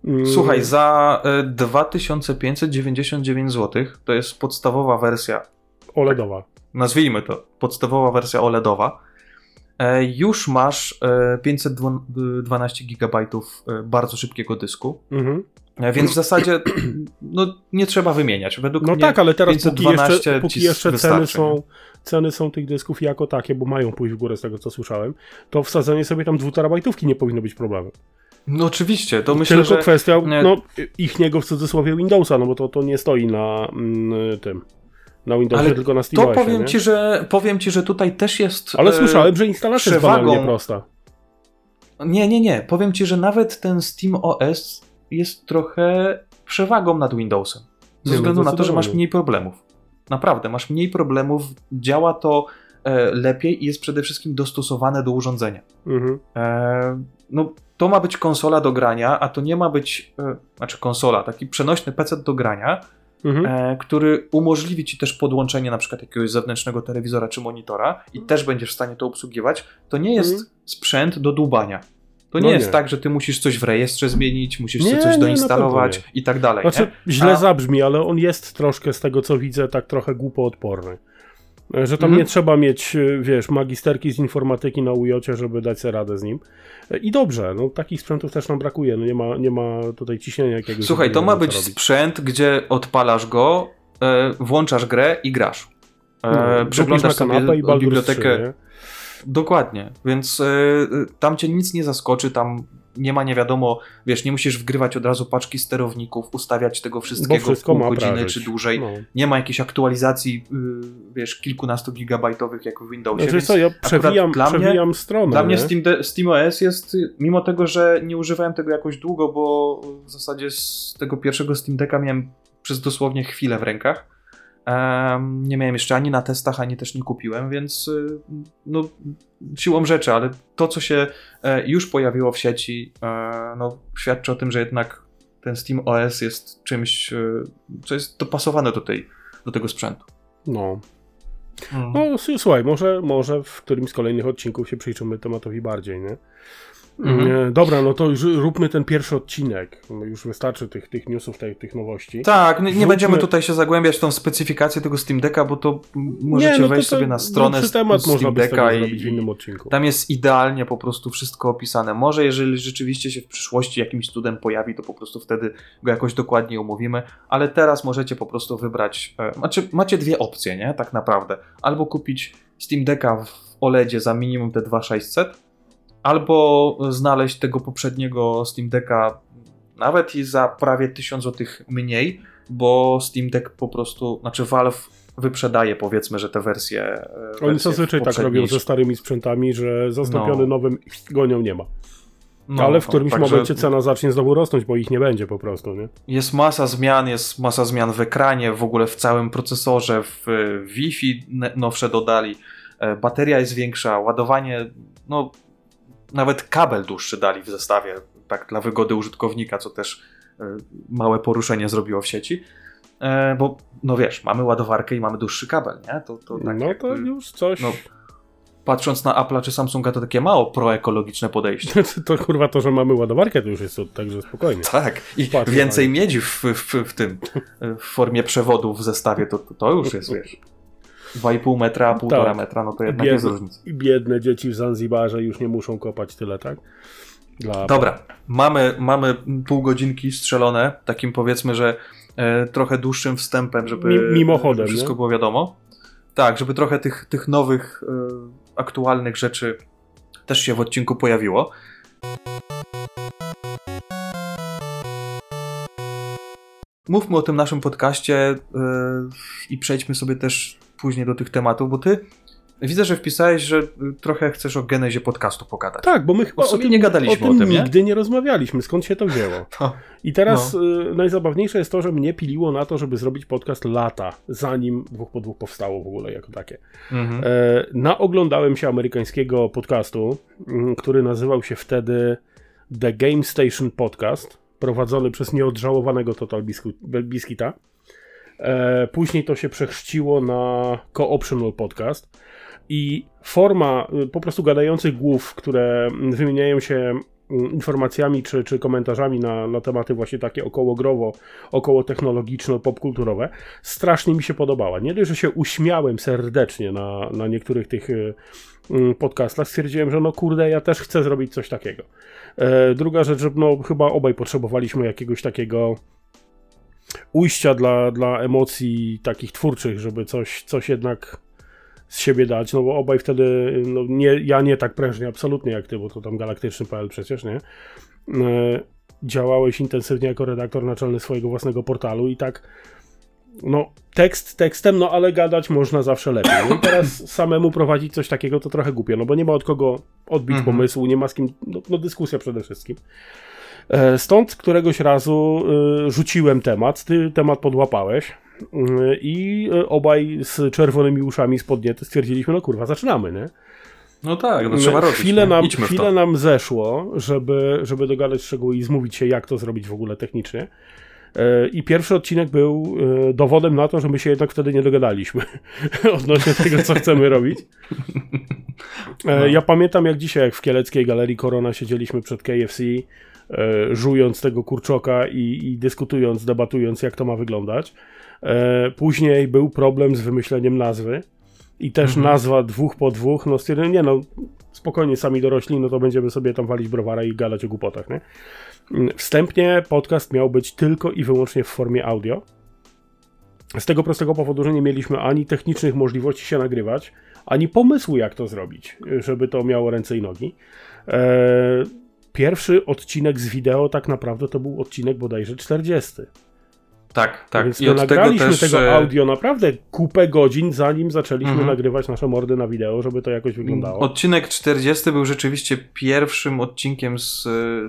Mm, Słuchaj, za e, 2599 zł to jest podstawowa wersja OLEDowa. nazwijmy to, podstawowa wersja OLEDowa, e, już masz e, 512 GB e, bardzo szybkiego dysku, Mhm. e, więc w zasadzie [clears throat] no, nie trzeba wymieniać. Według No mnie tak, ale teraz póki 512 jeszcze, póki jeszcze ceny, są, ceny są tych dysków jako takie, bo mają pójść w górę z tego co słyszałem, to wsadzenie sobie tam 2 terabajtówki nie powinno być problemem. No oczywiście, to myślę, Tylko że kwestia nie- no, ichniego w cudzysłowie Windowsa, no bo to, to nie stoi na mm, tym, na Windowsie, Ale tylko na to SteamOSie, powiem nie? ci, że powiem ci, że tutaj też jest. Ale e, słyszałem, że instalacja jest przewagą- banalnie prosta. Nie, nie, nie. Powiem ci, że nawet ten Steam OS jest trochę przewagą nad Windowsem. Ze Nie, no względu na to, że masz mniej problemów. Naprawdę, masz mniej problemów, działa to e, lepiej i jest przede wszystkim dostosowane do urządzenia. Mhm. E, no, to ma być konsola do grania, a to nie ma być, e, znaczy konsola, taki przenośny PC do grania, Mhm. e, który umożliwi ci też podłączenie na przykład jakiegoś zewnętrznego telewizora czy monitora i też będziesz w stanie to obsługiwać. To nie jest Mhm. sprzęt do dłubania. To nie No jest nie. tak, że ty musisz coś w rejestrze zmienić, musisz Nie, sobie nie, coś na doinstalować i tak dalej. Znaczy, źle A- zabrzmi, ale on jest troszkę z tego co widzę, tak trochę głupoodporny. E, Że tam Mhm. nie trzeba mieć, e, wiesz, magisterki z informatyki na ujocie, żeby dać sobie radę z nim. E, I dobrze, no takich sprzętów też nam brakuje, no nie ma, nie ma tutaj ciśnienia jakiegoś. Słuchaj, to ma być robić. sprzęt, gdzie odpalasz go, e, włączasz grę i grasz. E, No, przeglądasz sobie i bibliotekę. 3, nie? Dokładnie, więc y, tam cię nic nie zaskoczy, tam nie ma nie wiadomo, wiesz, nie musisz wgrywać od razu paczki sterowników, ustawiać tego wszystkiego w pół godziny prażyć. czy dłużej. No. Nie ma jakichś aktualizacji, y, wiesz, kilkunastu gigabajtowych jak w Windowsie. Znaczy co, ja przewijam, dla mnie- przewijam stronę. Dla mnie nie? Steam, de- SteamOS jest, y, mimo tego, że nie używałem tego jakoś długo, bo w zasadzie z tego pierwszego Steam Decka miałem przez dosłownie chwilę w rękach. Nie miałem jeszcze ani na testach, ani też nie kupiłem, więc y, no, siłą rzeczy, ale to, co się e, już pojawiło w sieci, e, no, świadczy o tym, że jednak ten Steam OS jest czymś, e, co jest dopasowane do, tej, do tego sprzętu. No. Mm. No słuchaj, może, może w którymś z kolejnych odcinków się przyjrzymy tematowi bardziej, nie? Mhm. Dobra, no to już róbmy ten pierwszy odcinek. Już wystarczy tych, tych newsów, tych, tych nowości. Tak, nie, nie będziemy tutaj się zagłębiać w tą specyfikację tego Steam Decka, bo to możecie nie, no wejść to, sobie na stronę temat Steam Decka zrobić w i, innym odcinku. tam jest idealnie po prostu wszystko opisane. Może jeżeli rzeczywiście się w przyszłości jakimś cudem pojawi, to po prostu wtedy go jakoś dokładnie omówimy, ale teraz możecie po prostu wybrać, e, znaczy macie dwie opcje, nie, tak naprawdę. Albo kupić Steam Decka w OLEDzie za minimum te 2600, albo znaleźć tego poprzedniego Steam Decka nawet i za prawie 1000 zł mniej, bo Steam Deck po prostu, znaczy Valve wyprzedaje powiedzmy, że te wersje. e, Oni wersje zazwyczaj tak robią ze starymi sprzętami, że zastąpiony No. nowym gonią nie ma. No, Ale w no, którymś momencie cena zacznie znowu rosnąć, bo ich nie będzie po prostu, nie? Jest masa zmian, jest masa zmian w ekranie, w ogóle w całym procesorze, w e, Wi-Fi nowsze dodali, e, bateria jest większa, ładowanie, no nawet kabel dłuższy dali w zestawie, tak dla wygody użytkownika, co też e, małe poruszenie zrobiło w sieci. E, Bo, no wiesz, mamy ładowarkę i mamy dłuższy kabel, nie? To, to tak no jakby, to już coś... no, patrząc na Apple'a czy Samsunga, to takie mało proekologiczne podejście. [laughs] To kurwa to, że mamy ładowarkę, to już jest także spokojnie. Tak, i Patrz, więcej miedzi w, w, w tym, w formie przewodu w zestawie, to, to, to już jest, [laughs] wiesz, 2,5 metra, a 1,5 Tak. metra, no to jednak jest Biedne, różnica. biedne dzieci w Zanzibarze już nie muszą kopać tyle, tak? Dla... Dobra, mamy, mamy pół godzinki strzelone, takim powiedzmy, że e, trochę dłuższym wstępem, żeby, Mi- mimochodem, wszystko nie? było wiadomo. Tak, żeby trochę tych, tych nowych, e, aktualnych rzeczy też się w odcinku pojawiło. Mówmy o tym naszym podcaście yy, i przejdźmy sobie też później do tych tematów, bo ty widzę, że wpisałeś, że trochę chcesz o genezie podcastu pogadać. Tak, bo my chyba Bo w sumie nie gadaliśmy o tym, nie? nigdy nie rozmawialiśmy. Skąd się to wzięło? To, [laughs] I teraz y, najzabawniejsze jest to, że mnie piliło na to, żeby zrobić podcast lata, zanim dwóch po dwóch powstało w ogóle jako takie. mhm. E, naoglądałem się amerykańskiego podcastu, mm, który nazywał się wtedy The Game Station Podcast, prowadzony przez nieodżałowanego Total Biscu- Biscuita. E, później to się przechrzciło na Co-Optional Podcast i forma y, po prostu gadających głów, które mm, wymieniają się mm, informacjami czy, czy komentarzami na, na tematy właśnie takie około growo, około technologiczno, popkulturowe, strasznie mi się podobała. Nie dość, że się uśmiałem serdecznie na, na niektórych tych y, y, podcastach, stwierdziłem, że no kurde, ja też chcę zrobić coś takiego. E, druga rzecz, że no chyba obaj potrzebowaliśmy jakiegoś takiego ujścia dla, dla emocji takich twórczych, żeby coś, coś jednak z siebie dać, no bo obaj wtedy, no nie, ja nie tak prężnie absolutnie jak ty, bo to tam galaktyczny.pl przecież, nie? E, działałeś intensywnie jako redaktor naczelny swojego własnego portalu i tak no tekst tekstem, no ale gadać można zawsze lepiej. No i [clears throat] teraz samemu prowadzić coś takiego to trochę głupio, no bo nie ma od kogo odbić Mhm. pomysłu, nie ma z kim, no, no dyskusja przede wszystkim. E, Stąd któregoś razu y, rzuciłem temat, ty temat podłapałeś y, i obaj z czerwonymi uszami spodnięte stwierdziliśmy, no kurwa, zaczynamy, nie? No tak, no trzeba robić. chwilę, nam, Idźmy chwilę nam zeszło, żeby, żeby dogadać szczegóły i zmówić się, jak to zrobić w ogóle technicznie. E, I pierwszy odcinek był e, dowodem na to, że my się jednak wtedy nie dogadaliśmy [laughs] odnośnie tego, co chcemy robić. E, No. Ja pamiętam jak dzisiaj, jak w Kieleckiej Galerii Korona siedzieliśmy przed KFC, żując tego kurczoka i, i dyskutując, debatując, jak to ma wyglądać. Później był problem z wymyśleniem nazwy. I też Mhm. nazwa dwóch po dwóch, no stwierdziłem, nie no, spokojnie, sami dorośli, no to będziemy sobie tam walić browara i gadać o głupotach, nie? Wstępnie podcast miał być tylko i wyłącznie w formie audio. Z tego prostego powodu, że nie mieliśmy ani technicznych możliwości się nagrywać, ani pomysłu, jak to zrobić, żeby to miało ręce i nogi. Eee, pierwszy odcinek z wideo tak naprawdę to był odcinek bodajże 40. Tak, tak. Więc I my od tego nagraliśmy też... tego e, audio naprawdę kupę godzin, zanim zaczęliśmy Mhm. nagrywać nasze mordy na wideo, żeby to jakoś wyglądało. Odcinek 40 był rzeczywiście pierwszym odcinkiem z,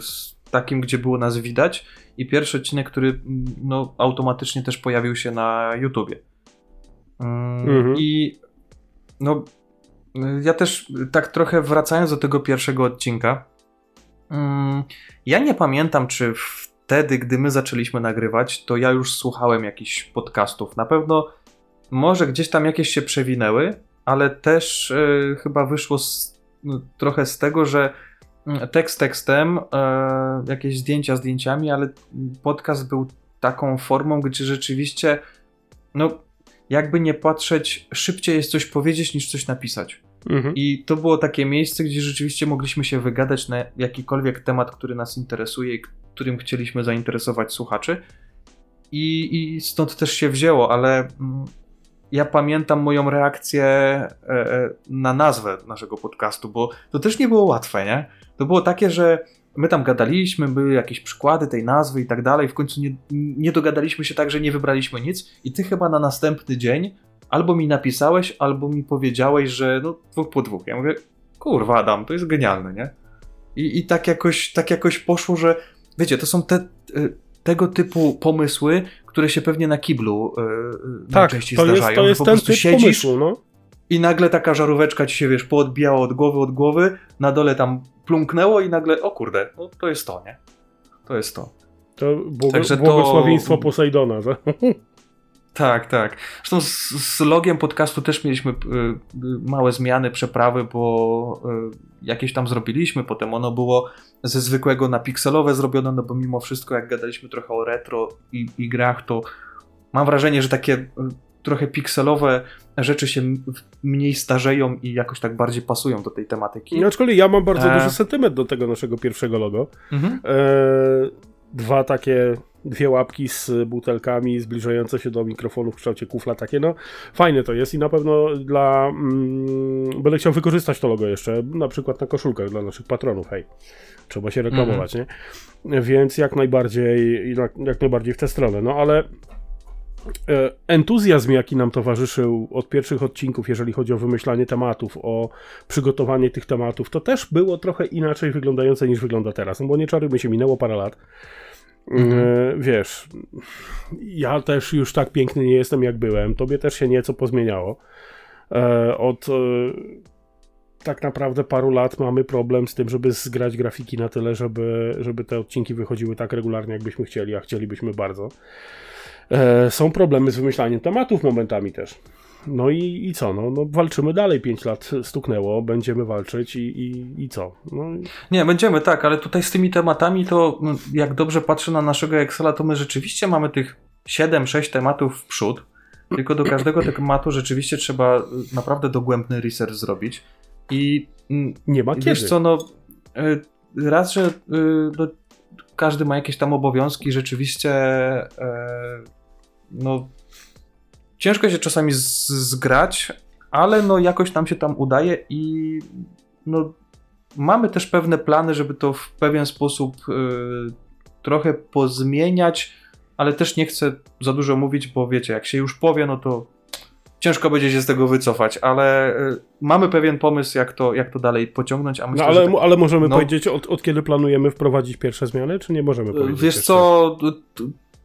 z takim, gdzie było nas widać i pierwszy odcinek, który mm, no, automatycznie też pojawił się na YouTubie. Mm, Mhm. I no, y, ja też tak trochę wracając do tego pierwszego odcinka, mm, ja nie pamiętam, czy wtedy, gdy my zaczęliśmy nagrywać, to ja już słuchałem jakichś podcastów. Na pewno może gdzieś tam jakieś się przewinęły, ale też y, chyba wyszło z, no, trochę z tego, że mm, tekst tekstem, e, jakieś zdjęcia zdjęciami, ale podcast był taką formą, gdzie rzeczywiście, no, jakby nie patrzeć, szybciej jest coś powiedzieć niż coś napisać. Mhm. I to było takie miejsce, gdzie rzeczywiście mogliśmy się wygadać na jakikolwiek temat, który nas interesuje i którym chcieliśmy zainteresować słuchaczy. I, i stąd też się wzięło, ale mm, ja pamiętam moją reakcję e, e, na nazwę naszego podcastu, bo to też nie było łatwe, nie? To było takie, że my tam gadaliśmy, były jakieś przykłady tej nazwy i tak dalej, w końcu nie, nie dogadaliśmy się tak, że nie wybraliśmy nic i ty chyba na następny dzień albo mi napisałeś, albo mi powiedziałeś, że no dwóch po dwóch. Ja mówię, kurwa Adam, to jest genialne, nie? I, i tak, jakoś, tak jakoś poszło, że wiecie, to są te, y, tego typu pomysły, które się pewnie na kiblu y, y, Tak, najczęściej to jest, zdarzają. to że jest po ten prostu typ siedzisz pomysłu, no. i nagle taka żaróweczka ci się, wiesz, poodbijała od głowy, od głowy, na dole tam plumknęło i nagle, o kurde, no to jest to, nie? To jest to. To błogo, Także to- błogosławieństwo Posejdona. że- Tak, tak. Zresztą z, z logiem podcastu też mieliśmy y, y, małe zmiany, przeprawy, bo y, jakieś tam zrobiliśmy, potem ono było ze zwykłego na pikselowe zrobione, no bo mimo wszystko jak gadaliśmy trochę o retro i, i grach, to mam wrażenie, że takie y, trochę pikselowe rzeczy się mniej starzeją i jakoś tak bardziej pasują do tej tematyki. No, Aczkolwiek ja mam bardzo E. duży sentyment do tego naszego pierwszego logo. Mhm. E, dwa takie, dwie łapki z butelkami zbliżające się do mikrofonu w kształcie kufla, takie no fajne to jest i na pewno dla, mm, będę chciał wykorzystać to logo jeszcze, na przykład na koszulkach dla naszych patronów, hej, trzeba się reklamować, nie? Więc jak najbardziej, jak, jak najbardziej w tę stronę, no ale entuzjazm, jaki nam towarzyszył od pierwszych odcinków, jeżeli chodzi o wymyślanie tematów, o przygotowanie tych tematów, to też było trochę inaczej wyglądające niż wygląda teraz. No bo nie czarujmy się, minęło parę lat. Mhm. E, Wiesz, ja też już tak piękny nie jestem, jak byłem. Tobie też się nieco pozmieniało. E, Od e, tak naprawdę paru lat mamy problem z tym, żeby zgrać grafiki na tyle, żeby, żeby te odcinki wychodziły tak regularnie, jakbyśmy chcieli, a chcielibyśmy bardzo. E, Są problemy z wymyślaniem tematów momentami też. No i, i co? No, no walczymy dalej, 5 lat stuknęło, będziemy walczyć i, i, i co? No, Nie, będziemy tak, ale tutaj z tymi tematami to no, jak dobrze patrzę na naszego Excela, to my rzeczywiście mamy tych 7-6 tematów w przód. Tylko do każdego tematu rzeczywiście trzeba y, naprawdę dogłębny research zrobić. I mm, nie ma kiedy. wiesz co, no y, raz, że y, no, każdy ma jakieś tam obowiązki, rzeczywiście e, no ciężko się czasami zgrać, ale no jakoś nam się tam udaje i no mamy też pewne plany, żeby to w pewien sposób y, trochę pozmieniać, ale też nie chcę za dużo mówić, bo wiecie, jak się już powie, no to ciężko będzie się z tego wycofać, ale y, mamy pewien pomysł, jak to, jak to dalej pociągnąć, a myślę, no ale, tak, ale możemy no- powiedzieć, od, od kiedy planujemy wprowadzić pierwsze zmiany, czy nie możemy powiedzieć? Wiesz jeszcze? co,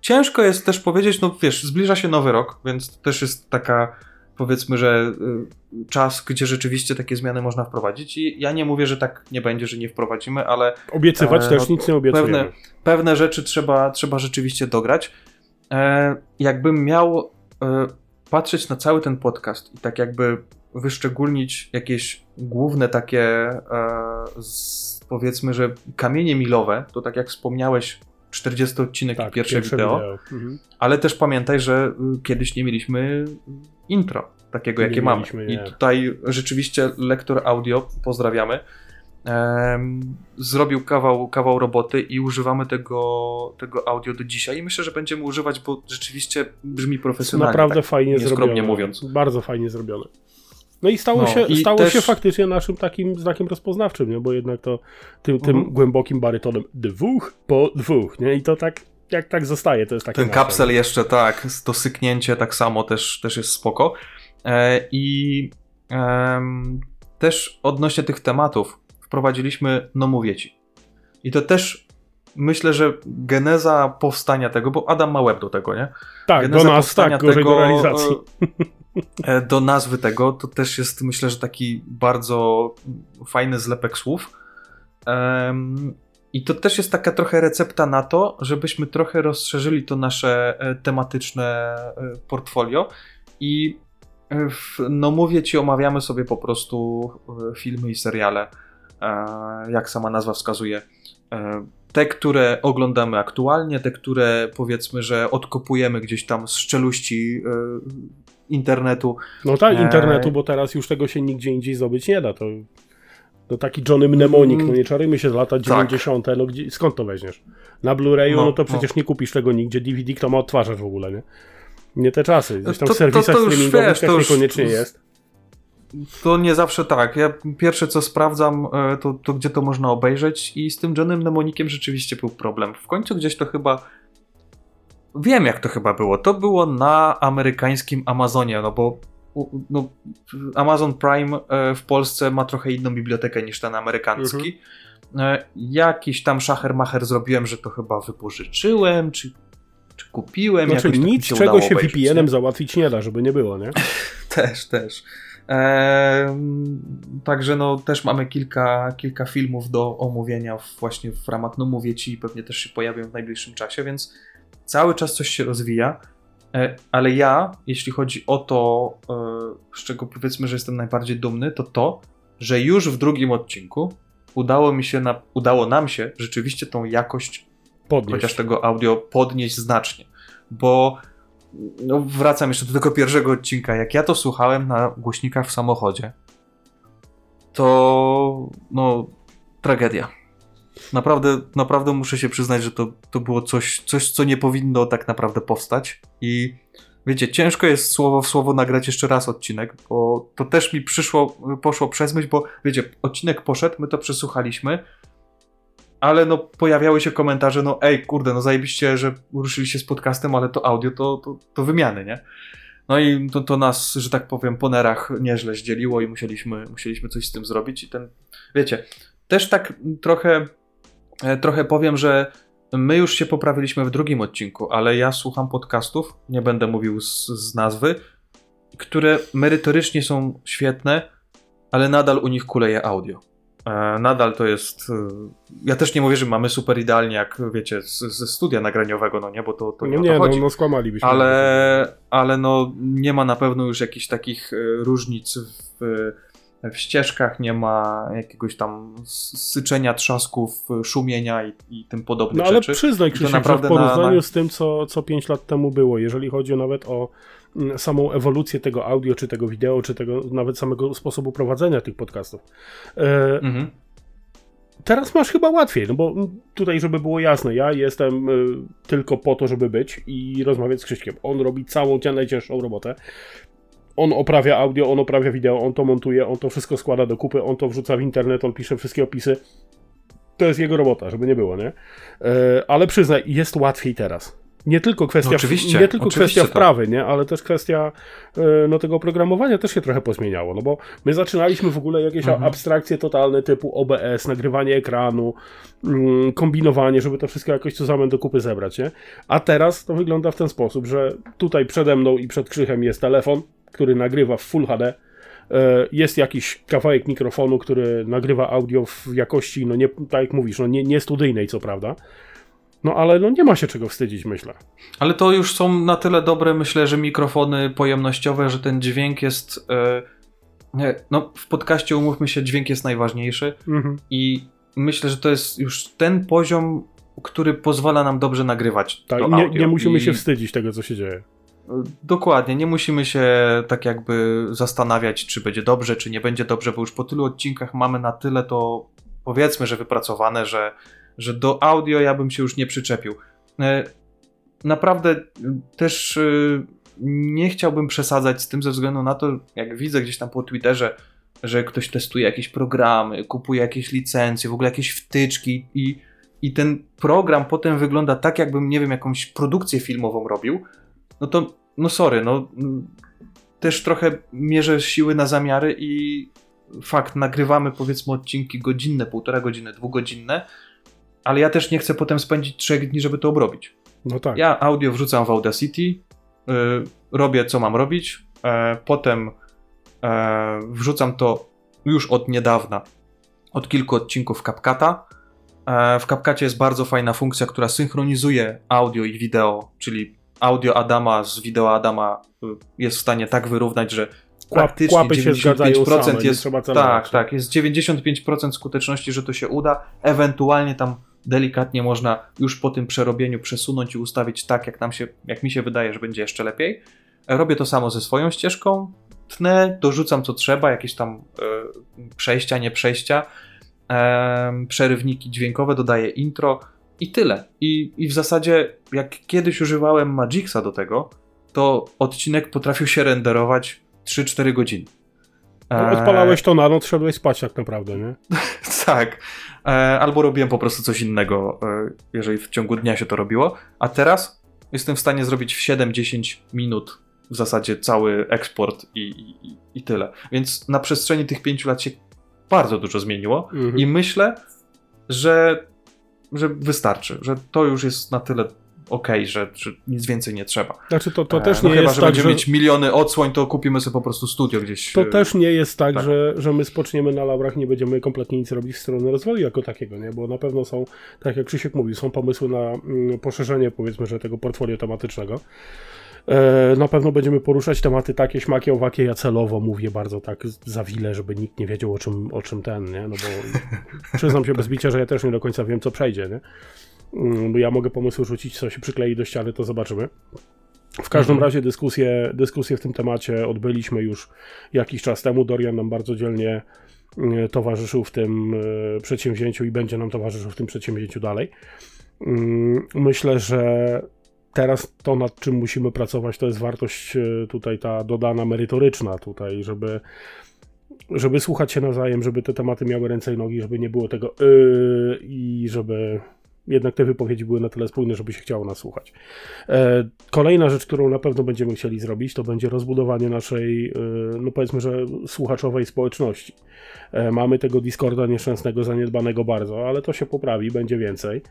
ciężko jest też powiedzieć, no wiesz, zbliża się nowy rok, więc to też jest taka, powiedzmy, że y, czas, gdzie rzeczywiście takie zmiany można wprowadzić i ja nie mówię, że tak nie będzie, że nie wprowadzimy, ale Obiecywać E, też no, nic nie obiecujemy. pewne, pewne rzeczy trzeba, trzeba rzeczywiście dograć. E, jakbym miał e, patrzeć na cały ten podcast i tak jakby wyszczególnić jakieś główne takie, e, z, powiedzmy, że kamienie milowe, to tak jak wspomniałeś, 40 odcinek i pierwsze, wideo, Mhm. ale też pamiętaj, że y, kiedyś nie mieliśmy intro takiego, Nie jakie mamy. nie. I tutaj rzeczywiście lektor audio, pozdrawiamy, em, zrobił kawał, kawał roboty i używamy tego, tego audio do dzisiaj i myślę, że będziemy używać, bo rzeczywiście brzmi profesjonalnie. Naprawdę tak, fajnie zrobione. mówiąc. Bardzo fajnie zrobione. No i stało, No, się, i stało też- się faktycznie naszym takim znakiem rozpoznawczym, nie? bo jednak to tym, tym Mhm. głębokim barytonem dwóch po dwóch, nie? I to tak, jak tak zostaje, to jest takie Ten nasze. kapsel jeszcze tak, to syknięcie tak samo też, też jest spoko. E, I em, też odnośnie tych tematów wprowadziliśmy no mówię ci. I to też myślę, że geneza powstania tego, bo Adam ma łeb do tego, nie? Tak, do Geneza nas, powstania tak, gorzej do realizacji. e, e, do nazwy tego, to też jest myślę, że taki bardzo fajny zlepek słów. I to też jest taka trochę recepta na to, żebyśmy trochę rozszerzyli to nasze e, tematyczne portfolio i w, no mówię ci, omawiamy sobie po prostu filmy i seriale, jak sama nazwa wskazuje. E, Te, które oglądamy aktualnie, te, które powiedzmy, że odkopujemy gdzieś tam z szczeluści e, internetu. No tak, Eee. internetu, bo teraz już tego się nigdzie indziej zdobyć nie da. To, to taki Johnny Mnemonik, no nie czarujmy się z lata 90. No gdzie, skąd to weźmiesz? Na Blu-rayu, no, No, to przecież nie kupisz tego nigdzie. DVD kto ma odtwarzać w ogóle, nie? Nie te czasy. Gdzieś tam To- w to- serwisach to już streamingowych też to już- niekoniecznie jest. To nie zawsze tak. Ja pierwsze co sprawdzam, e, to, to gdzie to można obejrzeć i z tym Johnem Mnemonikiem rzeczywiście był problem. W końcu gdzieś to chyba... Wiem jak to chyba było. To było na amerykańskim Amazonie, no bo no, Amazon Prime e, w Polsce ma trochę inną bibliotekę niż ten amerykański. E, Jakiś tam szachermacher zrobiłem, że to chyba wypożyczyłem, czy, czy kupiłem. Znaczy tak nic, się czego się VPN-em nie? załatwić nie da, żeby nie było, nie? [laughs] Też, też. Także no też mamy kilka, kilka filmów do omówienia właśnie w ramach No Mówię Ci i pewnie też się pojawią w najbliższym czasie, więc cały czas coś się rozwija, e, ale ja, jeśli chodzi o to, e, z czego powiedzmy, że jestem najbardziej dumny, to to, że już w drugim odcinku udało mi się, na, udało nam się rzeczywiście tą jakość Podnieść. chociaż tego audio podnieść znacznie. Bo no, wracam jeszcze do tego pierwszego odcinka. Jak ja to słuchałem na głośnikach w samochodzie, to no tragedia. Naprawdę, naprawdę muszę się przyznać, że to, to było coś, coś, co nie powinno tak naprawdę powstać. I wiecie, ciężko jest słowo w słowo nagrać jeszcze raz odcinek, bo to też mi przyszło, poszło przez myśl, bo wiecie, odcinek poszedł, my to przesłuchaliśmy, ale no pojawiały się komentarze, no ej, kurde, no zajebiście, że ruszyliście z podcastem, ale to audio to, to, to wymiany, nie? No i to, to nas, że tak powiem, po nerach nieźle zdzieliło i musieliśmy, musieliśmy coś z tym zrobić i ten, wiecie, też tak trochę, e, trochę powiem, że my już się poprawiliśmy w drugim odcinku, ale ja słucham podcastów, nie będę mówił z, z nazwy, które merytorycznie są świetne, ale nadal u nich kuleje audio. E, nadal to jest. e, Ja też nie mówię, że mamy super idealnie, jak wiecie, ze studia nagraniowego, no nie, bo to, to nie, No o nie, to no, chodzi. no skłamalibyśmy. ale, ale no nie ma na pewno już jakichś takich e, różnic w, w ścieżkach, nie ma jakiegoś tam syczenia, trzasków, szumienia i, i tym podobnych No ale rzeczy. przyznaj I to Krzysiek, że w naprawdę na- porównaniu na- z tym, co, co 5 lat temu było, jeżeli chodzi nawet o samą ewolucję tego audio, czy tego wideo, czy tego nawet samego sposobu prowadzenia tych podcastów. E, Mhm. teraz masz chyba łatwiej, no bo tutaj, żeby było jasne, ja jestem y, tylko po to, żeby być i rozmawiać z Krzyśkiem. On robi całą najcięższą robotę. On oprawia audio, on oprawia wideo, on to montuje, on to wszystko składa do kupy, on to wrzuca w internet, on pisze wszystkie opisy. To jest jego robota, żeby nie było, nie? E, ale przyznaj, jest łatwiej teraz. Nie tylko kwestia, No oczywiście, nie tylko kwestia tak. wprawy, nie? ale też kwestia e, no, tego oprogramowania też się trochę pozmieniało, no bo my zaczynaliśmy w ogóle jakieś Mhm. abstrakcje totalne typu OBS, nagrywanie ekranu, mm, kombinowanie, żeby to wszystko jakoś co zamę do kupy zebrać, nie? A teraz to wygląda w ten sposób, że tutaj przede mną i przed Krzychem jest telefon, który nagrywa w Full HD, e, jest jakiś kawałek mikrofonu, który nagrywa audio w jakości, no nie, tak jak mówisz, no nie, nie studyjnej, co prawda. No ale no nie ma się czego wstydzić, myślę. Ale to już są na tyle dobre, myślę, że mikrofony pojemnościowe, że ten dźwięk jest. Nie, no, w podcaście umówmy się, dźwięk jest najważniejszy Mhm. i myślę, że to jest już ten poziom, który pozwala nam dobrze nagrywać. Tak, to nie, audio. nie musimy I- się wstydzić tego, co się dzieje. Dokładnie, nie musimy się tak jakby zastanawiać, czy będzie dobrze, czy nie będzie dobrze, bo już po tylu odcinkach mamy na tyle to powiedzmy, że wypracowane, że, że do audio ja bym się już nie przyczepił. E, Naprawdę y, też y, nie chciałbym przesadzać z tym ze względu na to, jak widzę gdzieś tam po Twitterze, że ktoś testuje jakieś programy, kupuje jakieś licencje, w ogóle jakieś wtyczki i, i ten program potem wygląda tak, jakbym, nie wiem, jakąś produkcję filmową robił, no to, no sorry, no mm, też trochę mierzę siły na zamiary i fakt, nagrywamy powiedzmy odcinki godzinne, półtora godziny, dwugodzinne, ale ja też nie chcę potem spędzić trzech dni, żeby to obrobić. No tak. Ja audio wrzucam w Audacity, y, robię co mam robić, e, potem e, wrzucam to już od niedawna, od kilku odcinków CapCata. W CapCacie jest bardzo fajna funkcja, która synchronizuje audio i wideo, czyli audio Adama z wideo Adama y, jest w stanie tak wyrównać, że praktycznie kłapy się zgadzają 95% same, nie jest, tak, tak, jest 95% skuteczności, że to się uda. Ewentualnie tam delikatnie można już po tym przerobieniu przesunąć i ustawić tak, jak nam się, jak mi się wydaje, że będzie jeszcze lepiej. Robię to samo ze swoją ścieżką, tnę, dorzucam co trzeba, jakieś tam e, przejścia, nie przejścia, e, przerywniki dźwiękowe, dodaję intro i tyle. I, I w zasadzie, jak kiedyś używałem Magicsa do tego, to odcinek potrafił się renderować 3-4 godziny. No, E, Odpalałeś to na noc, szedłeś spać tak naprawdę, nie? [laughs] tak. E, albo robiłem po prostu coś innego, e, jeżeli w ciągu dnia się to robiło. A teraz jestem w stanie zrobić w 7-10 minut w zasadzie cały eksport i, i, i tyle. Więc na przestrzeni tych 5 lat się bardzo dużo zmieniło Mhm. i myślę, że, że wystarczy, że to już jest na tyle okej, że, że nic więcej nie trzeba. Znaczy to, to E, też no chyba, że tak, będziemy że... mieć miliony odsłoń, to kupimy sobie po prostu studio gdzieś. To e, też nie jest tak, tak. Że, że my spoczniemy na laurach, nie będziemy kompletnie nic robić w stronę rozwoju jako takiego, nie? Bo na pewno są, tak jak Krzysiek mówił, są pomysły na mm, poszerzenie, powiedzmy, że tego portfolio tematycznego. E, na pewno będziemy poruszać tematy takie, śmakie, owakie, ja celowo mówię bardzo tak za wile, żeby nikt nie wiedział o czym, o czym ten, nie? No bo [laughs] przyznam się bez bicia, że ja też nie do końca wiem, co przejdzie, nie? Mm, Bo ja mogę pomysły rzucić, co się przyklei do ściany, to zobaczymy. W każdym Mhm. razie dyskusję, dyskusję w tym temacie odbyliśmy już jakiś czas temu. Dorian nam bardzo dzielnie y, towarzyszył w tym y, przedsięwzięciu i będzie nam towarzyszył w tym przedsięwzięciu dalej. Mm, Myślę, że teraz to, nad czym musimy pracować, to jest wartość y, tutaj ta dodana merytoryczna tutaj, żeby żeby słuchać się nawzajem, żeby te tematy miały ręce i nogi, żeby nie było tego yy, i żeby jednak te wypowiedzi były na tyle spójne, żeby się chciało nas słuchać. E, kolejna rzecz, którą na pewno będziemy chcieli zrobić, to będzie rozbudowanie naszej, e, no powiedzmy, że słuchaczowej społeczności. E, mamy tego Discorda nieszczęsnego, zaniedbanego bardzo, ale to się poprawi, będzie więcej.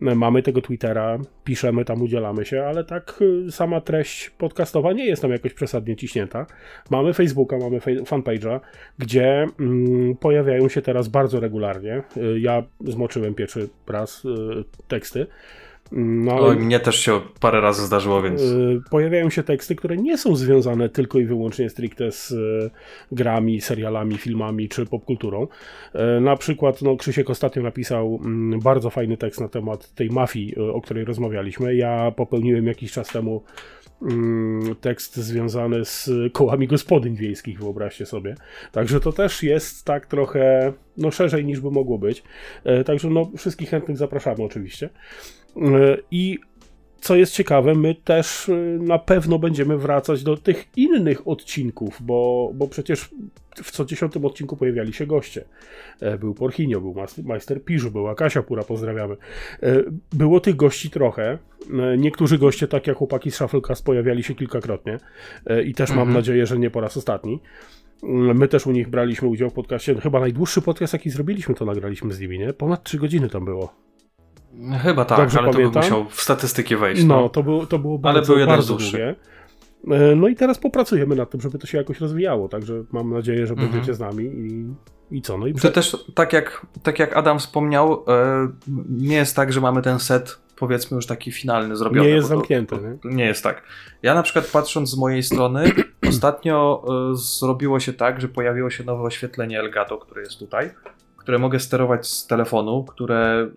Mamy tego Twittera, piszemy tam, udzielamy się, ale tak e, sama treść podcastowa nie jest tam jakoś przesadnie ciśnięta. Mamy Facebooka, mamy fanpage'a, gdzie mm, pojawiają się teraz bardzo regularnie. E, ja zmoczyłem pierwszy raz teksty. No, ale, mnie też się parę razy zdarzyło, więc. Pojawiają się teksty, które nie są związane tylko i wyłącznie stricte z grami, serialami, filmami czy popkulturą. Na przykład, no, Krzysiek ostatnio napisał mm, bardzo fajny tekst na temat tej mafii, o której rozmawialiśmy. Ja popełniłem jakiś czas temu Mm, tekst związany z kołami gospodyń wiejskich, wyobraźcie sobie. Także to też jest tak trochę no, szerzej niż by mogło być. Także no, wszystkich chętnych zapraszamy oczywiście. E, I co jest ciekawe, my też y, na pewno będziemy wracać do tych innych odcinków, bo, bo przecież w co dziesiątym odcinku pojawiali się goście. E, był Porchinio, był Majster Piżu, była Kasia Pura, pozdrawiamy. E, było tych gości trochę. E, niektórzy goście, tak jak chłopaki z Shufflecast, pojawiali się kilkakrotnie i też mam mhm. nadzieję, że nie po raz ostatni. My też u nich braliśmy udział w podcaście. Chyba najdłuższy podcast, jaki zrobiliśmy, to nagraliśmy z nimi, nie? Ponad 3 godziny tam było. Chyba tak, Dobrze ale pamiętam? to by musiał w statystyki wejść. No, no to, było, to było bardzo, ale był bardzo długie. E, no i teraz popracujemy nad tym, żeby to się jakoś rozwijało, także mam nadzieję, że mhm. będziecie z nami i, i co? No i to też, tak jak, tak jak Adam wspomniał, e, nie jest tak, że mamy ten set powiedzmy już taki finalny zrobiony. Nie jest zamknięty. nie? nie jest tak. Ja na przykład patrząc z mojej strony, [clears throat] ostatnio e, zrobiło się tak, że pojawiło się nowe oświetlenie Elgato, które jest tutaj, które mogę sterować z telefonu, które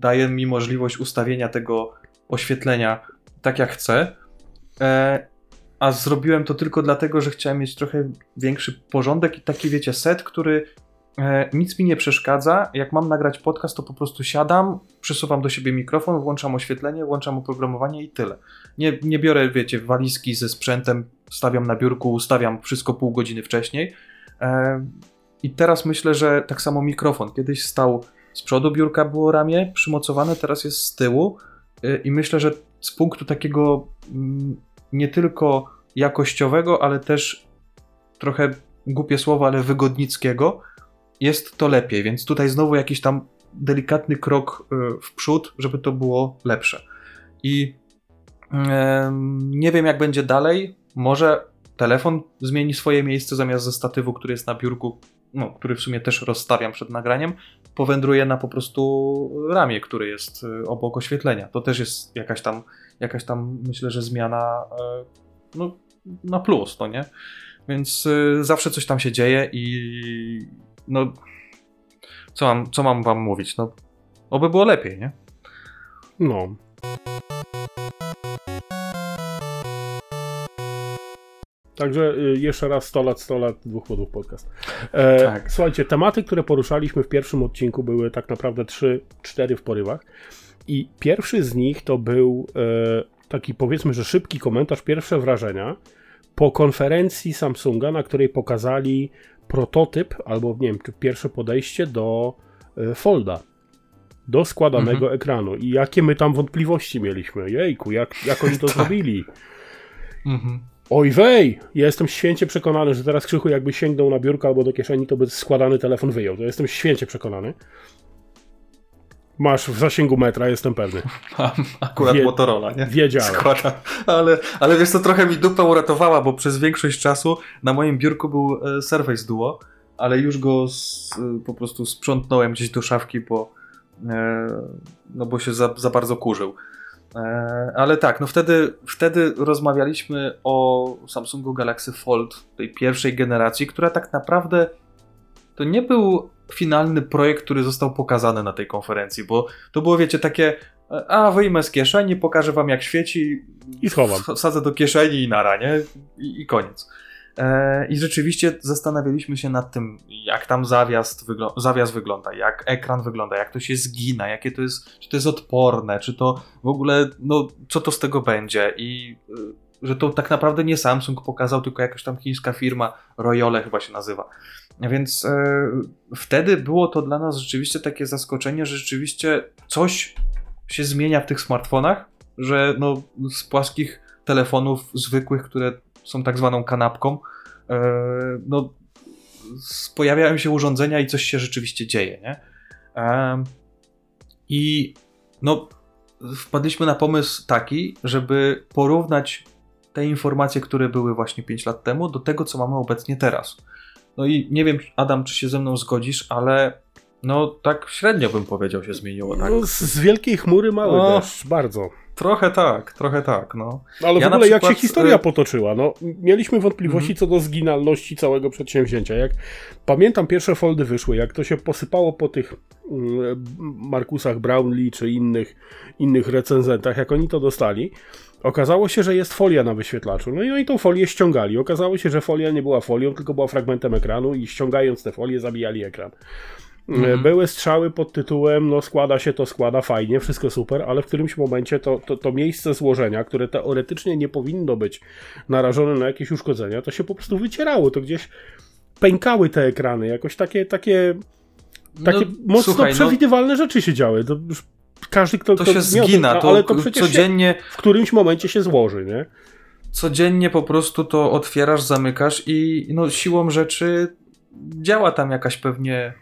daje mi możliwość ustawienia tego oświetlenia tak jak chcę. E, a zrobiłem to tylko dlatego, że chciałem mieć trochę większy porządek i taki, wiecie, set, który e, nic mi nie przeszkadza. Jak mam nagrać podcast, to po prostu siadam, przesuwam do siebie mikrofon, włączam oświetlenie, włączam oprogramowanie i tyle. Nie, nie biorę, wiecie, walizki ze sprzętem, stawiam na biurku, ustawiam wszystko pół godziny wcześniej. E, I teraz myślę, że tak samo mikrofon. Kiedyś stał z przodu biurka było ramię przymocowane, teraz jest z tyłu. Y, i myślę, że z punktu takiego mm, nie tylko jakościowego, ale też trochę głupie słowo, ale wygodnickiego jest to lepiej, więc tutaj znowu jakiś tam delikatny krok y, w przód, żeby to było lepsze. I nie wiem jak będzie dalej, może telefon zmieni swoje miejsce zamiast ze statywu, który jest na biurku, no, który w sumie też rozstawiam przed nagraniem, powędruje na po prostu ramię, który jest y, obok oświetlenia. To też jest jakaś tam, jakaś tam myślę, że zmiana e, no, na plus, to nie? Więc y, zawsze coś tam się dzieje i no co mam, co mam wam mówić? No, oby było lepiej, nie? No, Także y, jeszcze raz 100 lat, 100 lat, dwóch podłów podcast. E, tak. Słuchajcie, tematy, które poruszaliśmy w pierwszym odcinku były tak naprawdę 3-4 w porywach. I pierwszy z nich to był e, taki powiedzmy, że szybki komentarz, pierwsze wrażenia po konferencji Samsunga, na której pokazali prototyp, albo nie wiem, czy pierwsze podejście do e, Folda do składanego mhm. ekranu i jakie my tam wątpliwości mieliśmy. Jejku, jak, jak oni to [laughs] tak. zrobili. Mhm. Oj wej! Ja jestem święcie przekonany, że teraz Krzychu jakby sięgnął na biurko albo do kieszeni, to by składany telefon wyjął. To jestem święcie przekonany. Masz w zasięgu metra, jestem pewny. Mam akurat Wie, Motorola, nie? Wiedziałem. Składam. Ale, ale wiesz co, trochę mi dupę uratowała, bo przez większość czasu na moim biurku był Surface Duo, ale już go z, e, po prostu sprzątnąłem gdzieś do szafki, bo, e, no bo się za, za bardzo kurzył. E, ale tak, no wtedy, wtedy rozmawialiśmy o Samsungu Galaxy Fold tej pierwszej generacji, która tak naprawdę to nie był finalny projekt, który został pokazany na tej konferencji, bo to było, wiecie, takie a wyjmę z kieszeni, pokażę wam jak świeci i schowam. Wsadzę do kieszeni i nara, nie? I, i koniec. E, I rzeczywiście zastanawialiśmy się nad tym, jak tam zawias, zawias wygląda, jak ekran wygląda, jak to się zgina, jakie to jest, czy to jest odporne, czy to w ogóle, no, co to z tego będzie. I y, że to tak naprawdę nie Samsung pokazał, tylko jakaś tam chińska firma, Royole chyba się nazywa. Więc e, wtedy było to dla nas rzeczywiście takie zaskoczenie, że rzeczywiście coś się zmienia w tych smartfonach, że no, z płaskich telefonów zwykłych, które są tak zwaną kanapką, e, no, pojawiają się urządzenia i coś się rzeczywiście dzieje, nie? I no, wpadliśmy na pomysł taki, żeby porównać te informacje, które były właśnie 5 lat temu, do tego, co mamy obecnie teraz. No i nie wiem, Adam, czy się ze mną zgodzisz, ale no tak średnio bym powiedział się zmieniło. Tak? No, z, wielkiej chmury mały O. deszcz, bardzo. Trochę tak, trochę tak, no. Ale Ja w ogóle jak się przykład, historia y- potoczyła, no mieliśmy wątpliwości Mhm. co do zginalności całego przedsięwzięcia. Jak pamiętam pierwsze foldy wyszły, jak to się posypało po tych mm, Markusach Brownlee czy innych, innych recenzentach, jak oni to dostali, okazało się, że jest folia na wyświetlaczu. No i oni tą folię ściągali. Okazało się, że folia nie była folią, tylko była fragmentem ekranu i ściągając tę folię zabijali ekran. Mhm. Były strzały pod tytułem, no składa się to, składa fajnie, wszystko super, ale w którymś momencie to, to, to miejsce złożenia, które teoretycznie nie powinno być narażone na jakieś uszkodzenia, to się po prostu wycierało, to gdzieś pękały te ekrany, jakoś takie, takie, takie no, mocno słuchaj, no, przewidywalne rzeczy się działy. To już każdy, kto, to kto się zgina, no, to, ale to przecież codziennie, w którymś momencie się złoży, nie? codziennie po prostu to otwierasz, zamykasz i no, siłą rzeczy działa tam jakaś pewnie,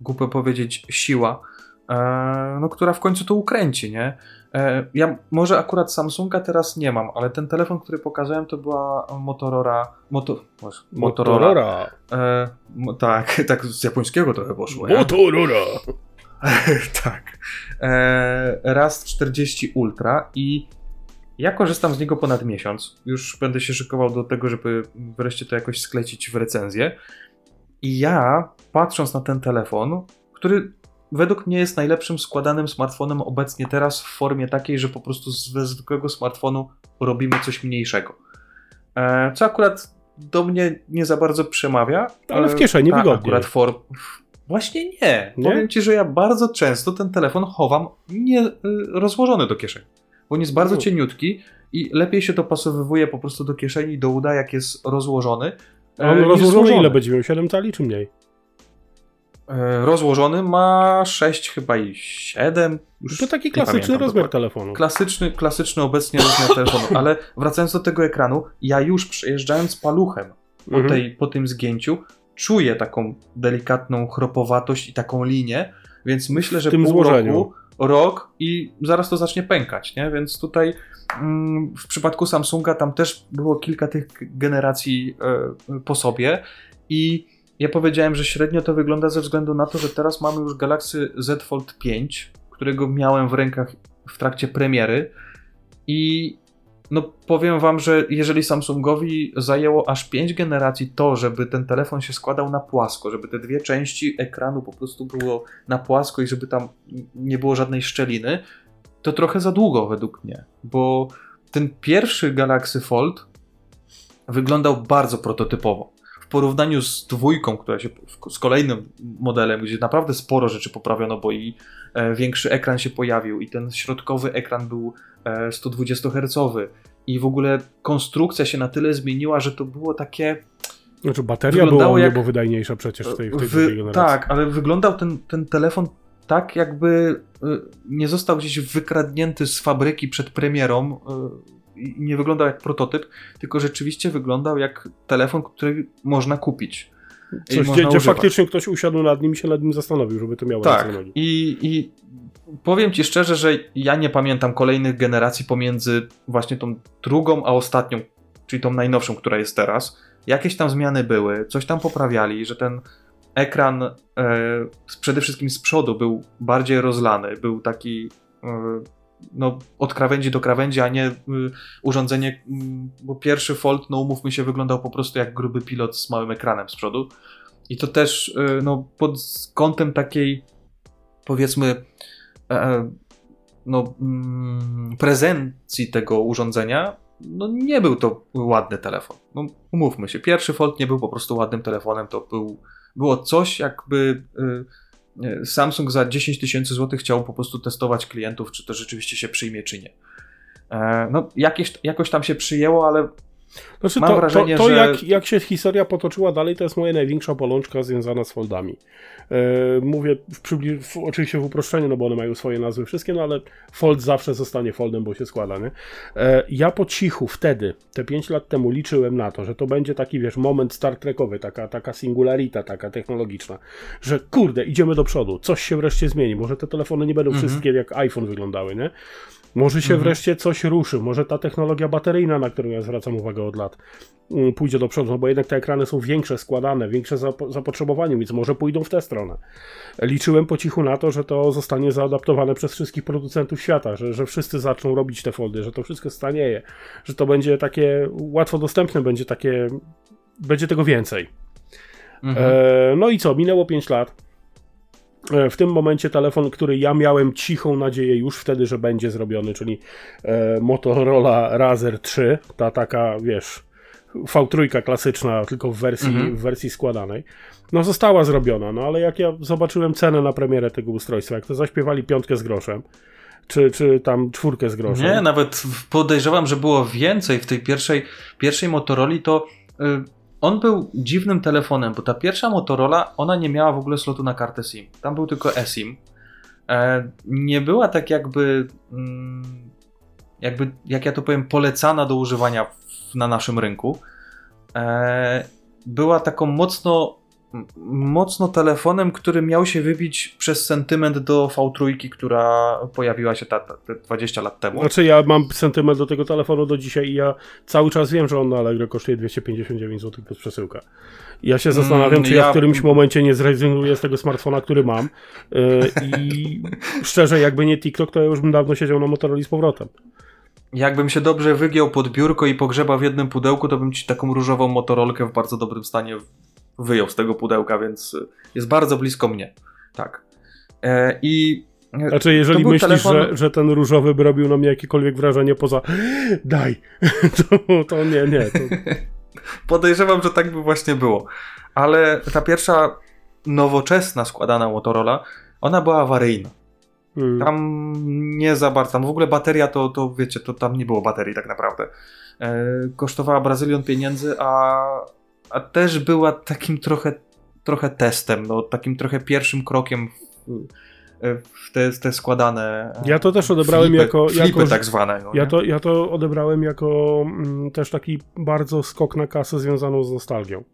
głupio powiedzieć, siła, e, no, która w końcu to ukręci, nie? E, ja może akurat Samsunga teraz nie mam, ale ten telefon, który pokazałem, to była Motorola. Moto, Motorola. Motorola. E, mo, tak, [laughs] tak z japońskiego trochę poszło. Motorola. [laughs] tak. E, raz 40 Ultra i ja korzystam z niego ponad miesiąc. Już będę się szykował do tego, żeby wreszcie to jakoś sklecić w recenzję. I ja, patrząc na ten telefon, który według mnie jest najlepszym składanym smartfonem obecnie teraz w formie takiej, że po prostu ze zwykłego smartfonu robimy coś mniejszego. E, co akurat do mnie nie za bardzo przemawia. Ale w e, kieszeni ta wygodnie. Akurat form... Właśnie nie. Nie? Powiem ci, że ja bardzo często ten telefon chowam nie y, rozłożony do kieszeni. Bo on jest bardzo U. cieniutki i lepiej się dopasowywuje po prostu do kieszeni, do uda, jak jest rozłożony. A on e, rozłożony złożony. ile będzie miał? 7 cali czy mniej? E, rozłożony ma 6 chyba i 7. Już To taki klasyczny rozmiar telefonu. Klasyczny, klasyczny obecnie rozmiar telefonu, [laughs] ale wracając do tego ekranu, ja już przejeżdżając paluchem po, Mhm. tej, po tym zgięciu, czuję taką delikatną chropowatość i taką linię, więc myślę, że tym pół złożeniu. roku, rok i zaraz to zacznie pękać, nie? Więc tutaj mm, w przypadku Samsunga tam też było kilka tych generacji e, po sobie i ja powiedziałem, że średnio to wygląda ze względu na to, że teraz mamy już Galaxy Z Fold 5, którego miałem w rękach w trakcie premiery i no powiem wam, że jeżeli Samsungowi zajęło aż 5 generacji to, żeby ten telefon się składał na płasko, żeby te dwie części ekranu po prostu było na płasko i żeby tam nie było żadnej szczeliny, to trochę za długo według mnie, bo ten pierwszy Galaxy Fold wyglądał bardzo prototypowo. W porównaniu z dwójką, która się, z kolejnym modelem, gdzie naprawdę sporo rzeczy poprawiono, bo i e, większy ekran się pojawił i ten środkowy ekran był e, 120 Hz i w ogóle konstrukcja się na tyle zmieniła, że to było takie Znaczy bateria była jak- niebowydajniejsza przecież w tej, w tej Wy- generacji. tak, ale wyglądał ten, ten telefon tak, jakby y, nie został gdzieś wykradnięty z fabryki przed premierą i nie wyglądał jak prototyp, tylko rzeczywiście wyglądał jak telefon, który można kupić. Coś, można gdzie, gdzie faktycznie ktoś usiadł nad nim i się nad nim zastanowił, żeby to miało Tak. nogi. I, I powiem ci szczerze, że ja nie pamiętam kolejnych generacji pomiędzy właśnie tą drugą a ostatnią, czyli tą najnowszą, która jest teraz. Jakieś tam zmiany były, coś tam poprawiali, że ten ekran e, przede wszystkim z przodu był bardziej rozlany, był taki e, no, od krawędzi do krawędzi, a nie y, urządzenie, mm, bo pierwszy Fold, no umówmy się, wyglądał po prostu jak gruby pilot z małym ekranem z przodu. I to też y, no, pod kątem takiej powiedzmy e, no, mm, prezencji tego urządzenia, no nie był to ładny telefon. No, umówmy się, pierwszy Fold nie był po prostu ładnym telefonem, to był, było coś jakby y, y, Samsung za 10 tysięcy złotych chciał po prostu testować klientów, czy to rzeczywiście się przyjmie, czy nie. E, no, jakieś, jakoś tam się przyjęło, ale Znaczy Mam to, wrażenie, to, to że- jak, jak się historia potoczyła dalej, to jest moja największa bolączka związana z foldami. E, mówię w przybli- w, oczywiście w uproszczeniu, no bo one mają swoje nazwy wszystkie, no ale fold zawsze zostanie foldem, bo się składa, nie? E, ja po cichu wtedy, te 5 lat temu liczyłem na to, że to będzie taki, wiesz, moment Star Trekowy, taka, taka singularita, taka technologiczna, że kurde, idziemy do przodu, coś się wreszcie zmieni, może te telefony nie będą Mhm. wszystkie jak iPhone wyglądały, nie? Może się wreszcie coś ruszy, może ta technologia bateryjna, na którą ja zwracam uwagę od lat, mm, pójdzie do przodu, no bo jednak te ekrany są większe, składane, większe zapo- zapotrzebowanie, więc może pójdą w tę stronę. Liczyłem po cichu na to, że to zostanie zaadaptowane przez wszystkich producentów świata, że, że wszyscy zaczną robić te foldy, że to wszystko stanieje, że to będzie takie łatwo dostępne, będzie takie, będzie tego więcej. Mhm. E, no i co, minęło 5 lat. E, W tym momencie telefon, który ja miałem cichą nadzieję już wtedy, że będzie zrobiony, czyli e, Motorola Razer 3, ta taka, wiesz, V3 klasyczna, tylko w wersji, Mhm. w wersji składanej. No została zrobiona, no ale jak ja zobaczyłem cenę na premierę tego ustrojstwa, jak to zaśpiewali piątkę z groszem, czy, czy tam czwórkę z groszem. Nie, nawet podejrzewam, że było więcej w tej pierwszej, pierwszej Motorola, to y, on był dziwnym telefonem, bo ta pierwsza Motorola, ona nie miała w ogóle slotu na kartę SIM. Tam był tylko eSIM. E, nie była tak jakby, mm, jakby, jak ja to powiem, polecana do używania na naszym rynku. E, była taką mocno mocno telefonem, który miał się wybić przez sentyment do V3, która pojawiła się ta, ta, te 20 lat temu. Znaczy ja mam sentyment do tego telefonu do dzisiaj i ja cały czas wiem, że on na Allegro kosztuje 259 zł plus przesyłka. Ja się zastanawiam, Mm, czy ja w ja- którymś momencie nie zrezygnuję z tego smartfona, który mam. Yy, I [laughs] szczerze, jakby nie TikTok, to ja już bym dawno siedział na Motorola z powrotem. Jakbym się dobrze wygiął pod biurko i pogrzebał w jednym pudełku, to bym ci taką różową motorolkę w bardzo dobrym stanie wyjął z tego pudełka, więc jest bardzo blisko mnie. Tak. E, I e, Znaczy, jeżeli myślisz, telefon- że, że ten różowy by robił na mnie jakiekolwiek wrażenie poza [gasps] daj, [laughs] to, to nie, nie. To... [laughs] podejrzewam, że tak by właśnie było. Ale ta pierwsza nowoczesna składana Motorola, ona była awaryjna. Mm. Tam nie za bardzo, tam w ogóle bateria to, to wiecie, to tam nie było baterii tak naprawdę. E, kosztowała brazylion pieniędzy, a, a też była takim trochę, trochę testem, no, takim trochę pierwszym krokiem w, w te, te składane. e, Ja to też odebrałem flipy, jako- Flipy jako- tak zwane. No, Ja to, ja to odebrałem jako mm, też taki bardzo skok na kasę związaną z nostalgią.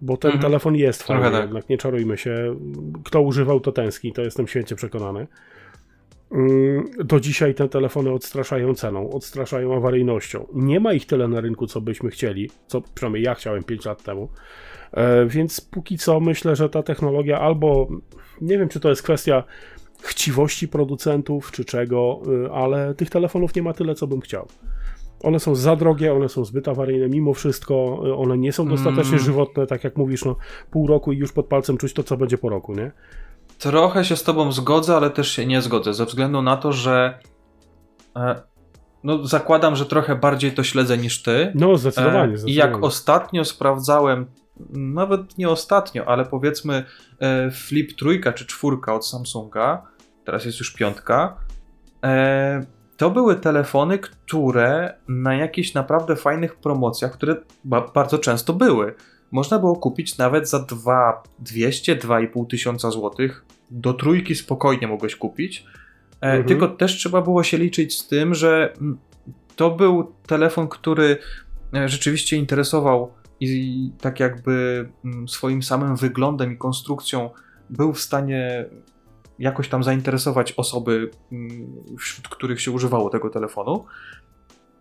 Bo ten Mhm. telefon jest fajny, tak. jednak nie czarujmy się. Kto używał, to tęskni, to jestem święcie przekonany. Mm, Do dzisiaj te telefony odstraszają ceną, odstraszają awaryjnością. Nie ma ich tyle na rynku, co byśmy chcieli, co przynajmniej ja chciałem 5 lat temu. E, Więc póki co myślę, że ta technologia albo nie wiem, czy to jest kwestia chciwości producentów, czy czego, y, ale tych telefonów nie ma tyle, co bym chciał. One są za drogie, one są zbyt awaryjne, mimo wszystko y, one nie są dostatecznie Mm. żywotne, tak jak mówisz, no pół roku i już pod palcem czuć to, co będzie po roku, nie? Trochę się z tobą zgodzę, ale też się nie zgodzę, ze względu na to, że e, no, zakładam, że trochę bardziej to śledzę niż ty. No, zdecydowanie. E, I zdecydowanie. jak ostatnio sprawdzałem, nawet nie ostatnio, ale powiedzmy e, Flip trójka czy czwórka od Samsunga, teraz jest już piątka, e, to były telefony, które na jakichś naprawdę fajnych promocjach, które ba bardzo często były, można było kupić nawet za 2 200, 2,5 tysiąca złotych. Do trójki spokojnie mogłeś kupić. E, Mhm. Tylko też trzeba było się liczyć z tym, że mm, to był telefon, który e, rzeczywiście interesował i tak jakby mm, swoim samym wyglądem i konstrukcją był w stanie jakoś tam zainteresować osoby, mm, wśród których się używało tego telefonu.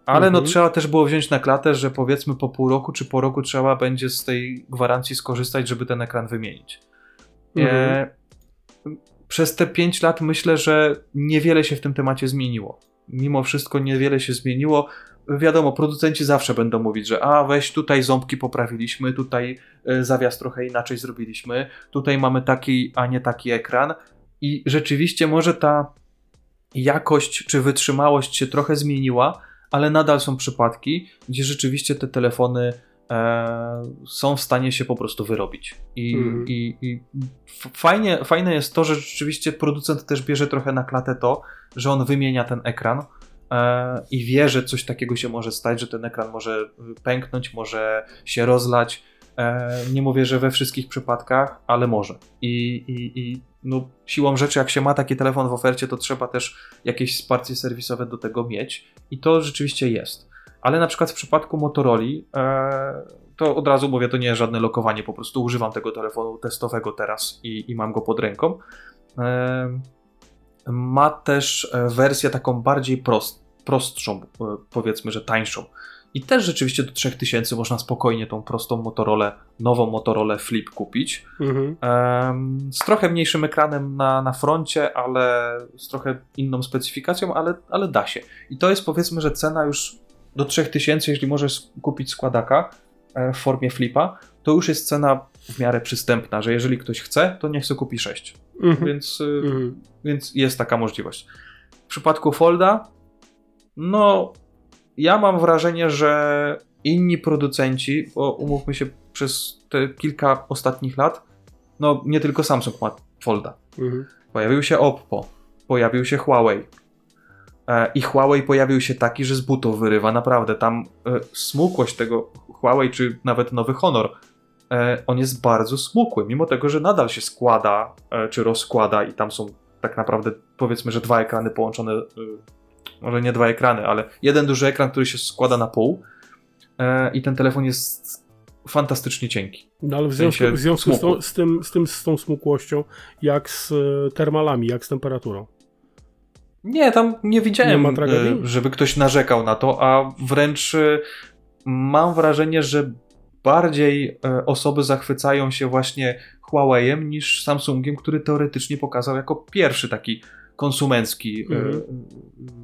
Ale no Mhm. trzeba też było wziąć na klatę, że powiedzmy po pół roku czy po roku trzeba będzie z tej gwarancji skorzystać, żeby ten ekran wymienić. Mhm. E, przez te 5 lat myślę, że niewiele się w tym temacie zmieniło. Mimo wszystko niewiele się zmieniło. Wiadomo, producenci zawsze będą mówić, że a weź tutaj ząbki poprawiliśmy, tutaj e, zawias trochę inaczej zrobiliśmy, tutaj mamy taki, a nie taki ekran. I rzeczywiście może ta jakość czy wytrzymałość się trochę zmieniła, ale nadal są przypadki, gdzie rzeczywiście te telefony e, są w stanie się po prostu wyrobić. I, Mhm. i, i fajnie, fajne jest to, że rzeczywiście producent też bierze trochę na klatę to, że on wymienia ten ekran, e, i wie, że coś takiego się może stać, że ten ekran może pęknąć, może się rozlać. E, nie mówię, że we wszystkich przypadkach, ale może. I, i, i no, siłą rzeczy, jak się ma taki telefon w ofercie, to trzeba też jakieś wsparcie serwisowe do tego mieć. I to rzeczywiście jest. Ale na przykład w przypadku Motorola, e, to od razu mówię, to nie jest żadne lokowanie, po prostu używam tego telefonu testowego teraz i, i mam go pod ręką. E, ma też wersję taką bardziej prost, prostszą, powiedzmy, że tańszą. I też rzeczywiście do 3000 można spokojnie tą prostą Motorola, nową Motorola Flip kupić. Mhm. Z trochę mniejszym ekranem na, na froncie, ale z trochę inną specyfikacją, ale, ale da się. I to jest powiedzmy, że cena już do 3000, jeśli możesz kupić składaka e, w formie flipa, to już jest cena w miarę przystępna, że jeżeli ktoś chce, to niech sobie kupi 6. Mhm. Więc, y, Mhm. więc jest taka możliwość. W przypadku Folda, no ja mam wrażenie, że inni producenci, bo umówmy się, przez te kilka ostatnich lat, no nie tylko Samsung ma Folda. Mhm. Pojawił się Oppo, pojawił się Huawei. E, I Huawei pojawił się taki, że z butów wyrywa, naprawdę. Tam e, smukłość tego Huawei, czy nawet nowy Honor, e, on jest bardzo smukły, mimo tego, że nadal się składa, e, czy rozkłada i tam są tak naprawdę, powiedzmy, że dwa ekrany połączone, e, może nie dwa ekrany, ale jeden duży ekran, który się składa na pół e, i ten telefon jest fantastycznie cienki. No ale w związku, w związku z, tą, z, tym, z tym, z tą smukłością, jak z e, termalami, jak z temperaturą. Nie, tam nie widziałem, Nie e, żeby ktoś narzekał na to, a wręcz e, mam wrażenie, że bardziej osoby zachwycają się właśnie Huawei'em niż Samsungiem, który teoretycznie pokazał jako pierwszy taki konsumencki e, Mhm.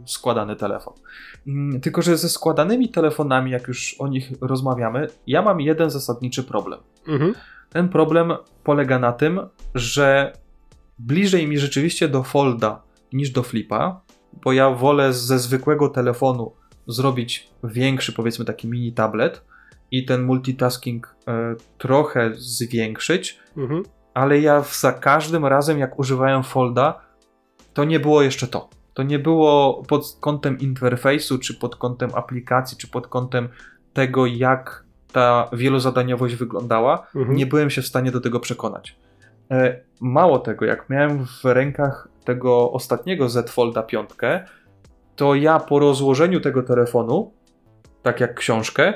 składany telefon. Mm, Tylko, że ze składanymi telefonami, jak już o nich rozmawiamy, ja mam jeden zasadniczy problem. Mhm. Ten problem polega na tym, że bliżej mi rzeczywiście do Folda niż do Flipa, bo ja wolę ze zwykłego telefonu zrobić większy, powiedzmy taki mini tablet i ten multitasking e, trochę zwiększyć, Mhm. ale ja za każdym razem, jak używałem Folda, to nie było jeszcze to. To nie było pod kątem interfejsu, czy pod kątem aplikacji, czy pod kątem tego, jak ta wielozadaniowość wyglądała. Mhm. Nie byłem się w stanie do tego przekonać. E, Mało tego, jak miałem w rękach tego ostatniego Z Folda 5, to ja po rozłożeniu tego telefonu, tak jak książkę,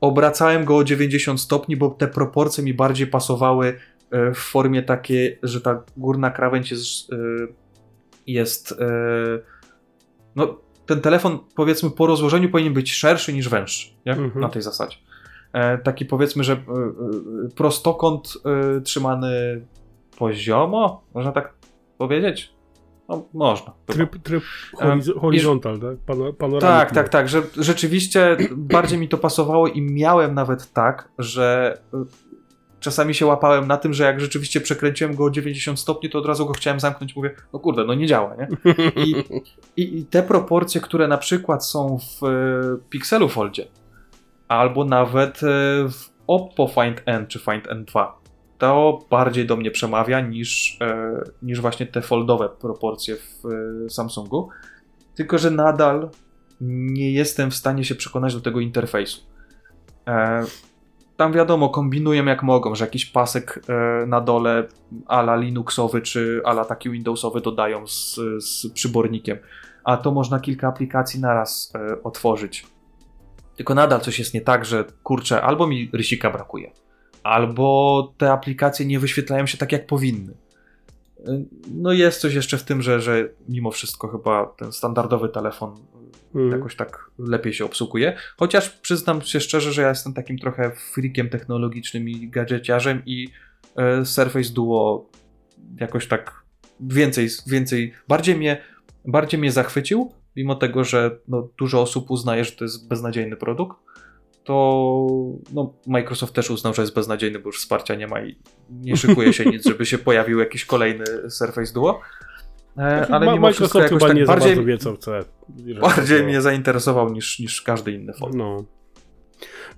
obracałem go o 90 stopni, bo te proporcje mi bardziej pasowały e, w formie takiej, że ta górna krawędź jest, e, jest e, no ten telefon powiedzmy po rozłożeniu powinien być szerszy niż węższy, nie? Mhm. na tej zasadzie. E, Taki powiedzmy, że e, prostokąt trzymany poziomo, można tak powiedzieć? No, można. chyba. Tryb, tryb horiz- horizontal, tak? Pano, panoramik. Tak, tak, tak, że rzeczywiście bardziej mi to pasowało i miałem nawet tak, że czasami się łapałem na tym, że jak rzeczywiście przekręciłem go o 90 stopni, to od razu go chciałem zamknąć, mówię, no kurde, no nie działa, nie? I, i, i te proporcje, które na przykład są w y, Pixelu Foldzie, albo nawet y, w Oppo Find N czy Find N2, to bardziej do mnie przemawia niż, e, niż właśnie te foldowe proporcje w e, Samsungu. Tylko, że nadal nie jestem w stanie się przekonać do tego interfejsu. Tam wiadomo, kombinują jak mogą, że jakiś pasek e, na dole ala Linuxowy czy ala taki Windowsowy dodają z, z przybornikiem, a to można kilka aplikacji naraz e, otworzyć. Tylko nadal coś jest nie tak, że kurczę, albo mi rysika brakuje, albo te aplikacje nie wyświetlają się tak jak powinny. E, No jest coś jeszcze w tym, że, że mimo wszystko chyba ten standardowy telefon Mhm. jakoś tak lepiej się obsługuje. Chociaż przyznam się szczerze, że ja jestem takim trochę freakiem technologicznym i gadżeciarzem i e, Surface Duo jakoś tak więcej, więcej bardziej mnie, bardziej mnie zachwycił, mimo tego, że no, dużo osób uznaje, że to jest beznadziejny produkt, to no, Microsoft też uznał, że jest beznadziejny, bo już wsparcia nie ma i nie szykuje się nic, [laughs] żeby się pojawił jakiś kolejny Surface Duo. E, ale Ma- mimo wszystko Microsoft jakoś chyba tak nie za bardziej, bardzo wie, co chce. bardziej mnie zainteresował niż, niż każdy inny fold. No.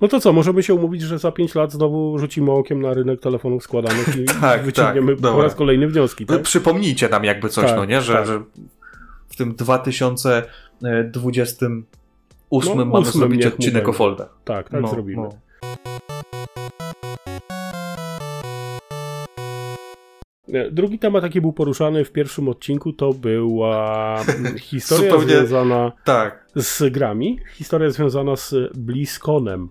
No to co, możemy się umówić, że za 5 lat znowu rzucimy okiem na rynek telefonów składanych i [laughs] Tak, wyciągniemy tak, po dobra. raz kolejny wnioski, tak? Przypomnijcie nam jakby coś, Tak, no nie, że, tak. że w tym 2000 e, 28 No, mamy zrobić odcinek o foldach. Tak, tak No, zrobimy. no. Drugi temat, jaki był poruszany w pierwszym odcinku, to była mm, [laughs] historia Zupełnie- związana Tak. z grami. Historia związana z BlizzConem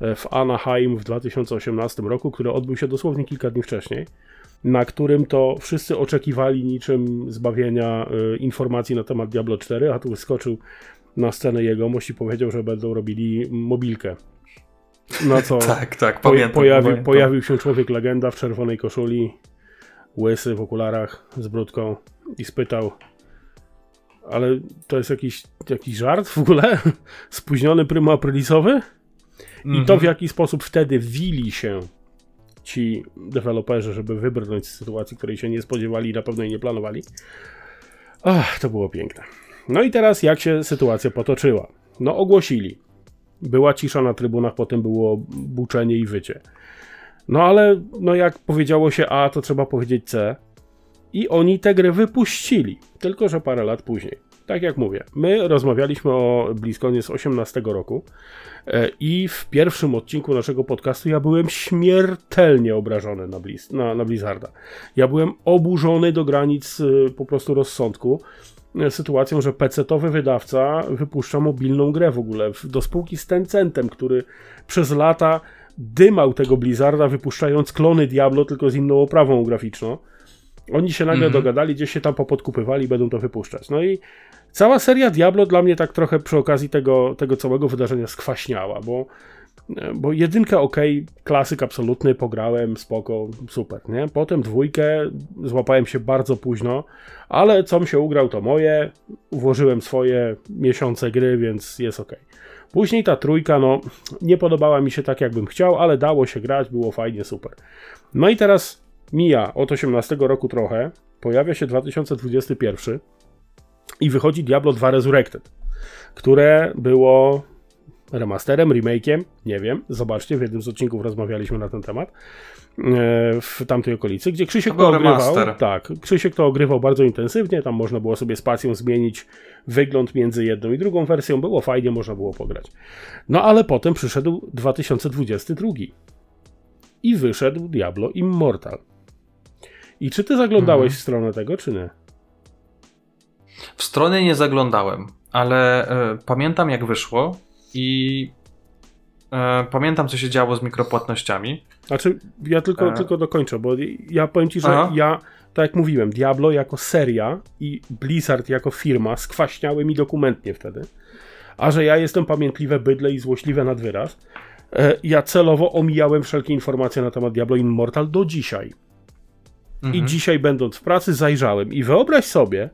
e, w Anaheim w 2018 roku, który odbył się dosłownie kilka dni wcześniej, na którym to wszyscy oczekiwali niczym zbawienia e, informacji na temat Diablo 4, a tu wyskoczył na scenę jegomość i powiedział, że będą robili mobilkę. Na co [laughs] Tak, tak, pamiętam. pojawił, pamiętam. pojawił się człowiek legenda w czerwonej koszuli, łysy w okularach z brudką i spytał ale to jest jakiś, jakiś żart w ogóle? [laughs] Spóźniony pryma aprilisowy? I Mhm. to w jaki sposób wtedy wili się ci deweloperzy, żeby wybrnąć z sytuacji, której się nie spodziewali i na pewno jej nie planowali. Ach, to było piękne. No i teraz jak się sytuacja potoczyła? No ogłosili. Była cisza na trybunach, potem było buczenie i wycie. No ale no jak powiedziało się A, to trzeba powiedzieć C. I oni tę grę wypuścili, tylko że parę lat później. Tak jak mówię, my rozmawialiśmy o BlizzConie z 18 roku e, i w pierwszym odcinku naszego podcastu ja byłem śmiertelnie obrażony na, Blizz, na, na Blizzarda. Ja byłem oburzony do granic e, po prostu rozsądku e, sytuacją, że PC-towy wydawca wypuszcza mobilną grę w ogóle do spółki z Tencentem, który przez lata dymał tego Blizzarda, wypuszczając klony Diablo, tylko z inną oprawą graficzną. Oni się nagle Mhm. dogadali, gdzieś się tam popodkupywali będą to wypuszczać. No i cała seria Diablo dla mnie tak trochę przy okazji tego, tego całego wydarzenia skwaśniała, bo, bo jedynka ok, klasyk absolutny, pograłem, spoko, super, nie? Potem dwójkę złapałem się bardzo późno, ale co mi się ugrał to moje, włożyłem swoje miesiące gry, więc jest ok. Później ta trójka, no, nie podobała mi się tak, jakbym chciał, ale dało się grać, było fajnie, super. No i teraz mija od 18 roku trochę, pojawia się 2021 i wychodzi Diablo 2 Resurrected, które było remasterem, remake'iem, nie wiem, zobaczcie, w jednym z odcinków rozmawialiśmy na ten temat, e, w tamtej okolicy, gdzie Krzysiek To to ogrywał, remaster. tak, Krzysiek to ogrywał bardzo intensywnie, tam można było sobie spacją zmienić wygląd między jedną i drugą wersją, było fajnie, można było pograć. No ale potem przyszedł 2022 i wyszedł Diablo Immortal. I czy ty zaglądałeś Mhm. w stronę tego, czy nie? W stronę nie zaglądałem, ale e, pamiętam jak wyszło i e, pamiętam co się działo z mikropłatnościami. Znaczy, ja tylko, E. tylko dokończę, bo ja powiem ci, że Aha. ja, tak jak mówiłem, Diablo jako seria i Blizzard jako firma skwaśniały mi dokumentnie wtedy. A że ja jestem pamiętliwe bydle i złośliwe nad wyraz, e, ja celowo omijałem wszelkie informacje na temat Diablo Immortal do dzisiaj. I Mhm. dzisiaj, będąc w pracy, zajrzałem. I wyobraź sobie,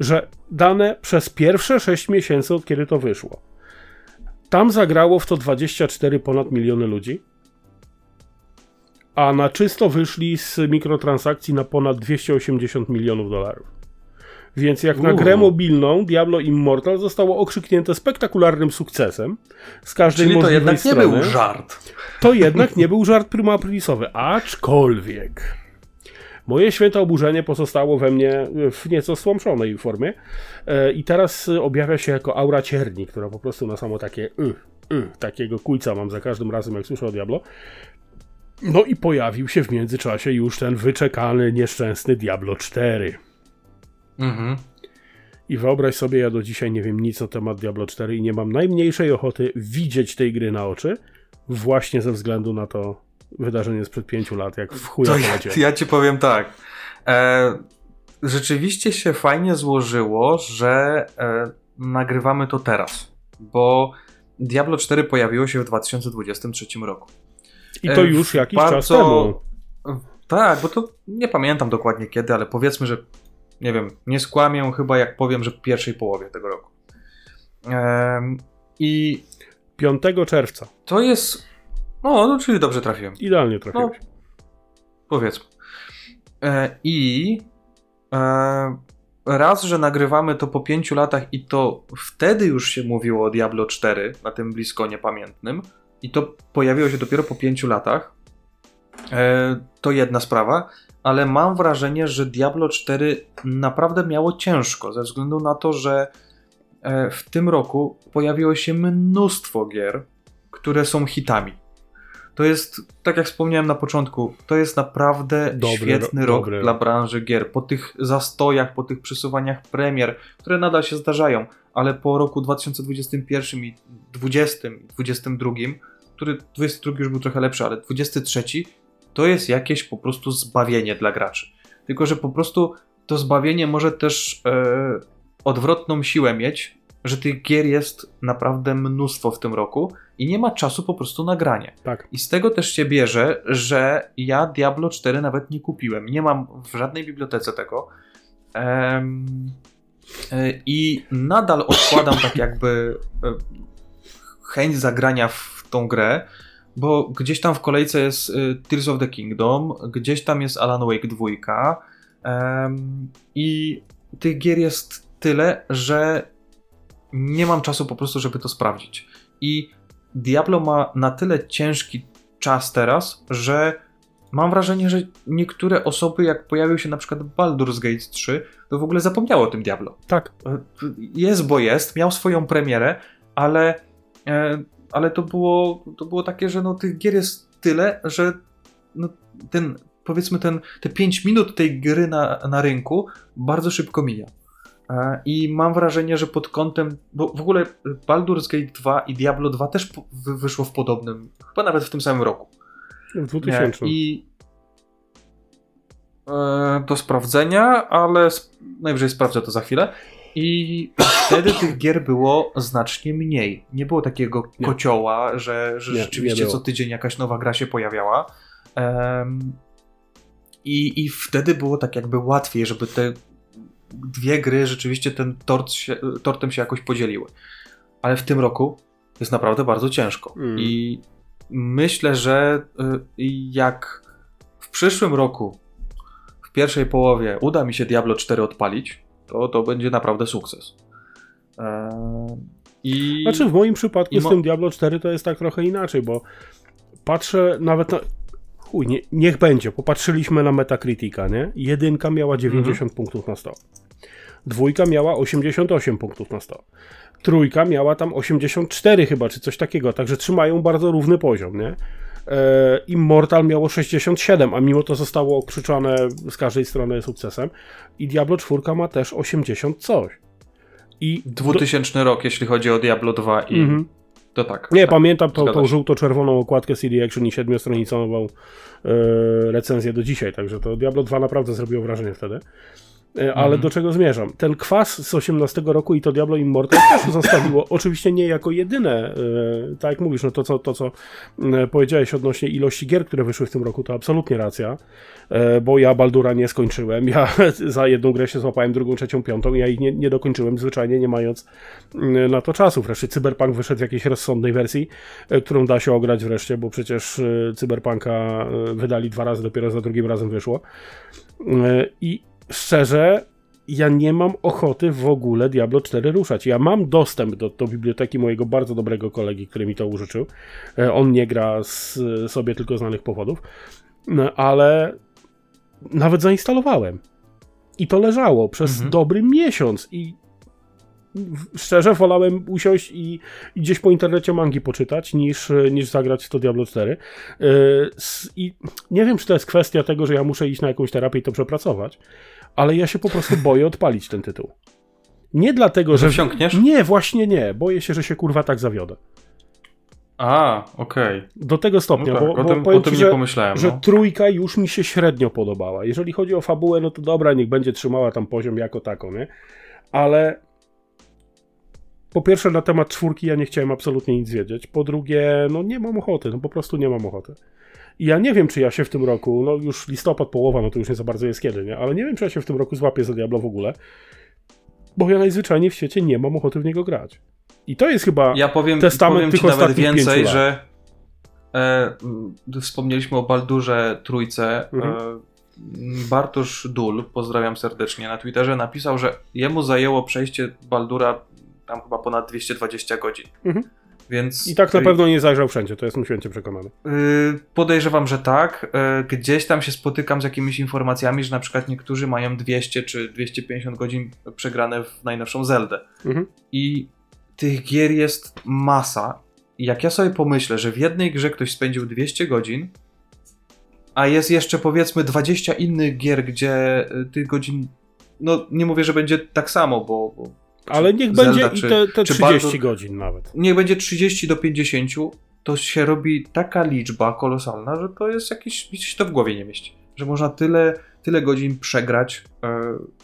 że dane przez pierwsze 6 miesięcy, od kiedy to wyszło, tam zagrało w to 24 ponad miliony ludzi, a na czysto wyszli z mikrotransakcji na ponad 280 milionów dolarów. Więc jak na grę mobilną Diablo Immortal zostało okrzyknięte spektakularnym sukcesem z każdej Czyli to jednak nie strony był żart. to jednak nie był żart prima aprilisowy, aczkolwiek moje święte oburzenie pozostało we mnie w nieco stłamszonej formie e, i teraz objawia się jako aura cierni, która po prostu na samo takie y, y, takiego kujca mam za każdym razem, jak słyszę o Diablo. No i pojawił się w międzyczasie już ten wyczekany, nieszczęsny Diablo 4. Mhm. I wyobraź sobie, ja do dzisiaj nie wiem nic na temat Diablo 4 i nie mam najmniejszej ochoty widzieć tej gry na oczy, właśnie ze względu na to wydarzenie sprzed pięciu lat, jak w chuja ja, ja ci powiem tak. E, rzeczywiście się fajnie złożyło, że e, nagrywamy to teraz, bo Diablo 4 pojawiło się w 2023 roku. I to e, już jakiś bardzo- czas temu. Tak, bo to nie pamiętam dokładnie kiedy, ale powiedzmy, że nie wiem, nie skłamię chyba jak powiem, że w pierwszej połowie tego roku. Em, I 5 czerwca. to jest. No, no, czyli dobrze trafiłem. Idealnie trafiłeś. No, Powiedzmy. E, I e, raz, że nagrywamy to po pięciu latach i to wtedy już się mówiło o Diablo 4 na tym blisko niepamiętnym i to pojawiło się dopiero po pięciu latach. E, to jedna sprawa, ale mam wrażenie, że Diablo 4 naprawdę miało ciężko ze względu na to, że e, w tym roku pojawiło się mnóstwo gier, które są hitami. To jest, tak jak wspomniałem na początku, to jest naprawdę Dobry świetny ro- rok dobry dla branży gier. Po tych zastojach, po tych przesuwaniach premier, które nadal się zdarzają, ale po roku 2021 i 2020 i 2022, który 22 już był trochę lepszy, ale 23 to jest jakieś po prostu zbawienie dla graczy. Tylko, że po prostu to zbawienie może też e, odwrotną siłę mieć, że tych gier jest naprawdę mnóstwo w tym roku i nie ma czasu po prostu na granie. Tak. I z tego też się bierze, że ja Diablo 4 nawet nie kupiłem. Nie mam w żadnej bibliotece tego. E, I nadal odkładam tak jakby e, chęć zagrania w tą grę, bo gdzieś tam w kolejce jest y, Tears of the Kingdom, gdzieś tam jest Alan Wake 2 em, i tych gier jest tyle, że nie mam czasu po prostu, żeby to sprawdzić. I Diablo ma na tyle ciężki czas teraz, że mam wrażenie, że niektóre osoby, jak pojawił się na przykład Baldur's Gate 3, to w ogóle zapomniało o tym Diablo. Tak. E, Jest, bo jest, miał swoją premierę, ale, e, ale to, było, to było takie, że no, tych gier jest tyle, że no, ten, powiedzmy ten, te 5 minut tej gry na, na rynku bardzo szybko mija. E, I mam wrażenie, że pod kątem, bo w ogóle Baldur's Gate 2 i Diablo 2 też wyszło w podobnym, chyba nawet w tym samym roku. W 2000. Nie, I e, do sprawdzenia, ale najwyżej sprawdzę to za chwilę. I wtedy tych gier było znacznie mniej. Nie było takiego Nie. kocioła, że, że Nie, rzeczywiście nie co tydzień jakaś nowa gra się pojawiała. Em, i, I wtedy było tak jakby łatwiej, żeby te dwie gry rzeczywiście ten tort się, tortem się jakoś podzieliły. Ale w tym roku jest naprawdę bardzo ciężko. Mm. I myślę, że y, jak w przyszłym roku, w pierwszej połowie, uda mi się Diablo 4 odpalić, to to będzie naprawdę sukces. Eee, I Znaczy w moim przypadku I z mo- tym Diablo 4 to jest tak trochę inaczej, bo patrzę nawet na... Chuj, nie, niech będzie, popatrzyliśmy na Metacritica, nie? Jedynka miała 90 Mhm. punktów na 100. Dwójka miała 88 punktów na 100. Trójka miała tam 84 chyba, czy coś takiego, także trzymają bardzo równy poziom, nie? E, Immortal miało 67, a mimo to zostało okrzyczane z każdej strony sukcesem. I Diablo 4 ma też 80 coś. I 2000 rok, jeśli chodzi o Diablo 2 i Mhm. To tak. Nie, tak. pamiętam tą, tą żółto-czerwoną okładkę CD Action i siedmiostronicową e, recenzję do dzisiaj, także to Diablo 2 naprawdę zrobiło wrażenie wtedy. E, ale Mhm. do czego zmierzam? Ten kwas z 18 roku i to Diablo Immortal też [coughs] zostawiło, oczywiście nie jako jedyne, e, tak jak mówisz, no to co, to, co powiedziałeś odnośnie ilości gier, które wyszły w tym roku, to absolutnie racja, e, bo ja Baldura nie skończyłem, ja [laughs] za jedną grę się złapałem, drugą, trzecią, piątą, ja ich nie, nie dokończyłem, zwyczajnie nie mając mm, na to czasu. Wreszcie Cyberpunk wyszedł w jakiejś rozsądnej wersji, którą da się ograć wreszcie, bo przecież Cyberpunka wydali dwa razy, dopiero za drugim razem wyszło. I szczerze, ja nie mam ochoty w ogóle Diablo 4 ruszać. Ja mam dostęp do, do biblioteki mojego bardzo dobrego kolegi, który mi to użyczył. E, On nie gra z sobie tylko znanych powodów, no, ale nawet zainstalowałem. I to leżało przez Mhm. dobry miesiąc i szczerze wolałem usiąść i, i gdzieś po internecie mangi poczytać, niż, niż zagrać w to Diablo 4. Yy, s- I nie wiem, czy to jest kwestia tego, że ja muszę iść na jakąś terapię i to przepracować, ale ja się po prostu [laughs] boję odpalić ten tytuł. Nie dlatego, Że wsiąkniesz? Nie, właśnie nie. Boję się, że się kurwa tak zawiodę. A, okej. Do tego No stopnia, tak, bo, o bo tym, powiem o tym ci, nie że, pomyślałem. że no. trójka już mi się średnio podobała. Jeżeli chodzi o fabułę, no to dobra, niech będzie trzymała tam poziom jako taką, nie? Ale po pierwsze na temat czwórki ja nie chciałem absolutnie nic wiedzieć. Po drugie, no nie mam ochoty, no po prostu nie mam ochoty. I ja nie wiem, czy ja się w tym roku, no już listopad, połowa, no to już nie za bardzo jest kiedy, nie? Ale nie wiem, czy ja się w tym roku złapię za Diablo w ogóle, bo ja najzwyczajniej w świecie nie mam ochoty w niego grać. I to jest chyba... Ja powiem, Testament powiem tych ci nawet więcej, że e, wspomnieliśmy o Baldurze Trójce. Mhm. E, Bartosz Dul, pozdrawiam serdecznie, na Twitterze napisał, że jemu zajęło przejście Baldura tam chyba ponad 220 godzin. Mhm. Więc I tak na pewno nie zajrzał wszędzie, to jestem święcie przekonany. Yy, podejrzewam, że tak. Yy, Gdzieś tam się spotykam z jakimiś informacjami, że na przykład niektórzy mają 200 czy 250 godzin przegrane w najnowszą Zeldę. Mhm. I tych gier jest masa. Jak ja sobie pomyślę, że w jednej grze ktoś spędził 200 godzin, a jest jeszcze powiedzmy 20 innych gier, gdzie y, tych godzin, no nie mówię, że będzie tak samo, bo, bo Ale niech Zelda będzie czy- i te, te czy 30 Baldur- godzin nawet. niech będzie 30 do 50, to się robi taka liczba kolosalna, że to jest jakieś, mi się to w głowie nie mieści. Że można tyle, tyle godzin przegrać e,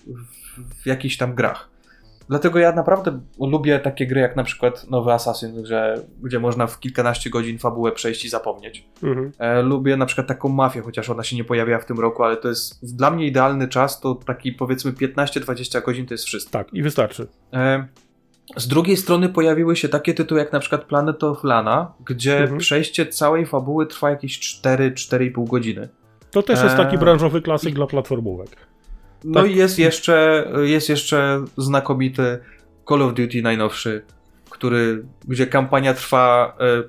w, w jakichś tam grach. Dlatego ja naprawdę lubię takie gry jak na przykład nowy Assassin, że, gdzie można w kilkanaście godzin fabułę przejść i zapomnieć. Mhm. E, lubię na przykład taką mafię, chociaż ona się nie pojawiła w tym roku, ale to jest dla mnie idealny czas, to taki powiedzmy 15-20 godzin to jest wszystko. Tak, i wystarczy. E, Z drugiej strony pojawiły się takie tytuły jak na przykład Planet of Lana, gdzie Mhm. przejście całej fabuły trwa jakieś 4-4,5 godziny. To też jest taki Eee, branżowy klasyk dla platformówek. No Tak. i jest jeszcze, jest jeszcze znakomity Call of Duty najnowszy, który, gdzie kampania trwa. E,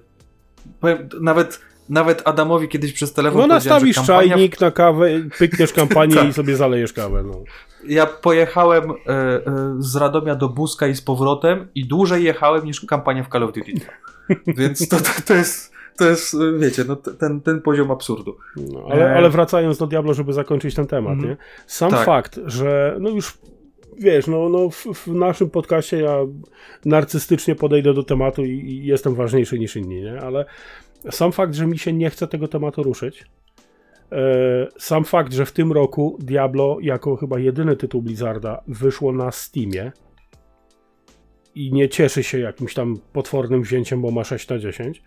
powiem, nawet, nawet Adamowi kiedyś przez telefon No nastawisz kampania czajnik na kawę, pykniesz kampanię [laughs] Tak. i sobie zalejesz kawę. No. Ja pojechałem e, e, z Radomia do Buska i z powrotem i dłużej jechałem niż kampania w Call of Duty. [laughs] Więc to, to, to jest, to jest, e, wiecie, no, ten, ten poziom absurdu. No, ale, Eee. ale wracając do Diablo, żeby zakończyć ten temat, Mhm. nie? Sam Tak. fakt, że no już wiesz, no, no w, w naszym podcaście ja narcystycznie podejdę do tematu i, i jestem ważniejszy niż inni, nie? Ale sam fakt, że mi się nie chce tego tematu ruszyć, e, sam fakt, że w tym roku Diablo jako chyba jedyny tytuł Blizzarda wyszło na Steamie i nie cieszy się jakimś tam potwornym wzięciem, bo ma 6 na 10, e,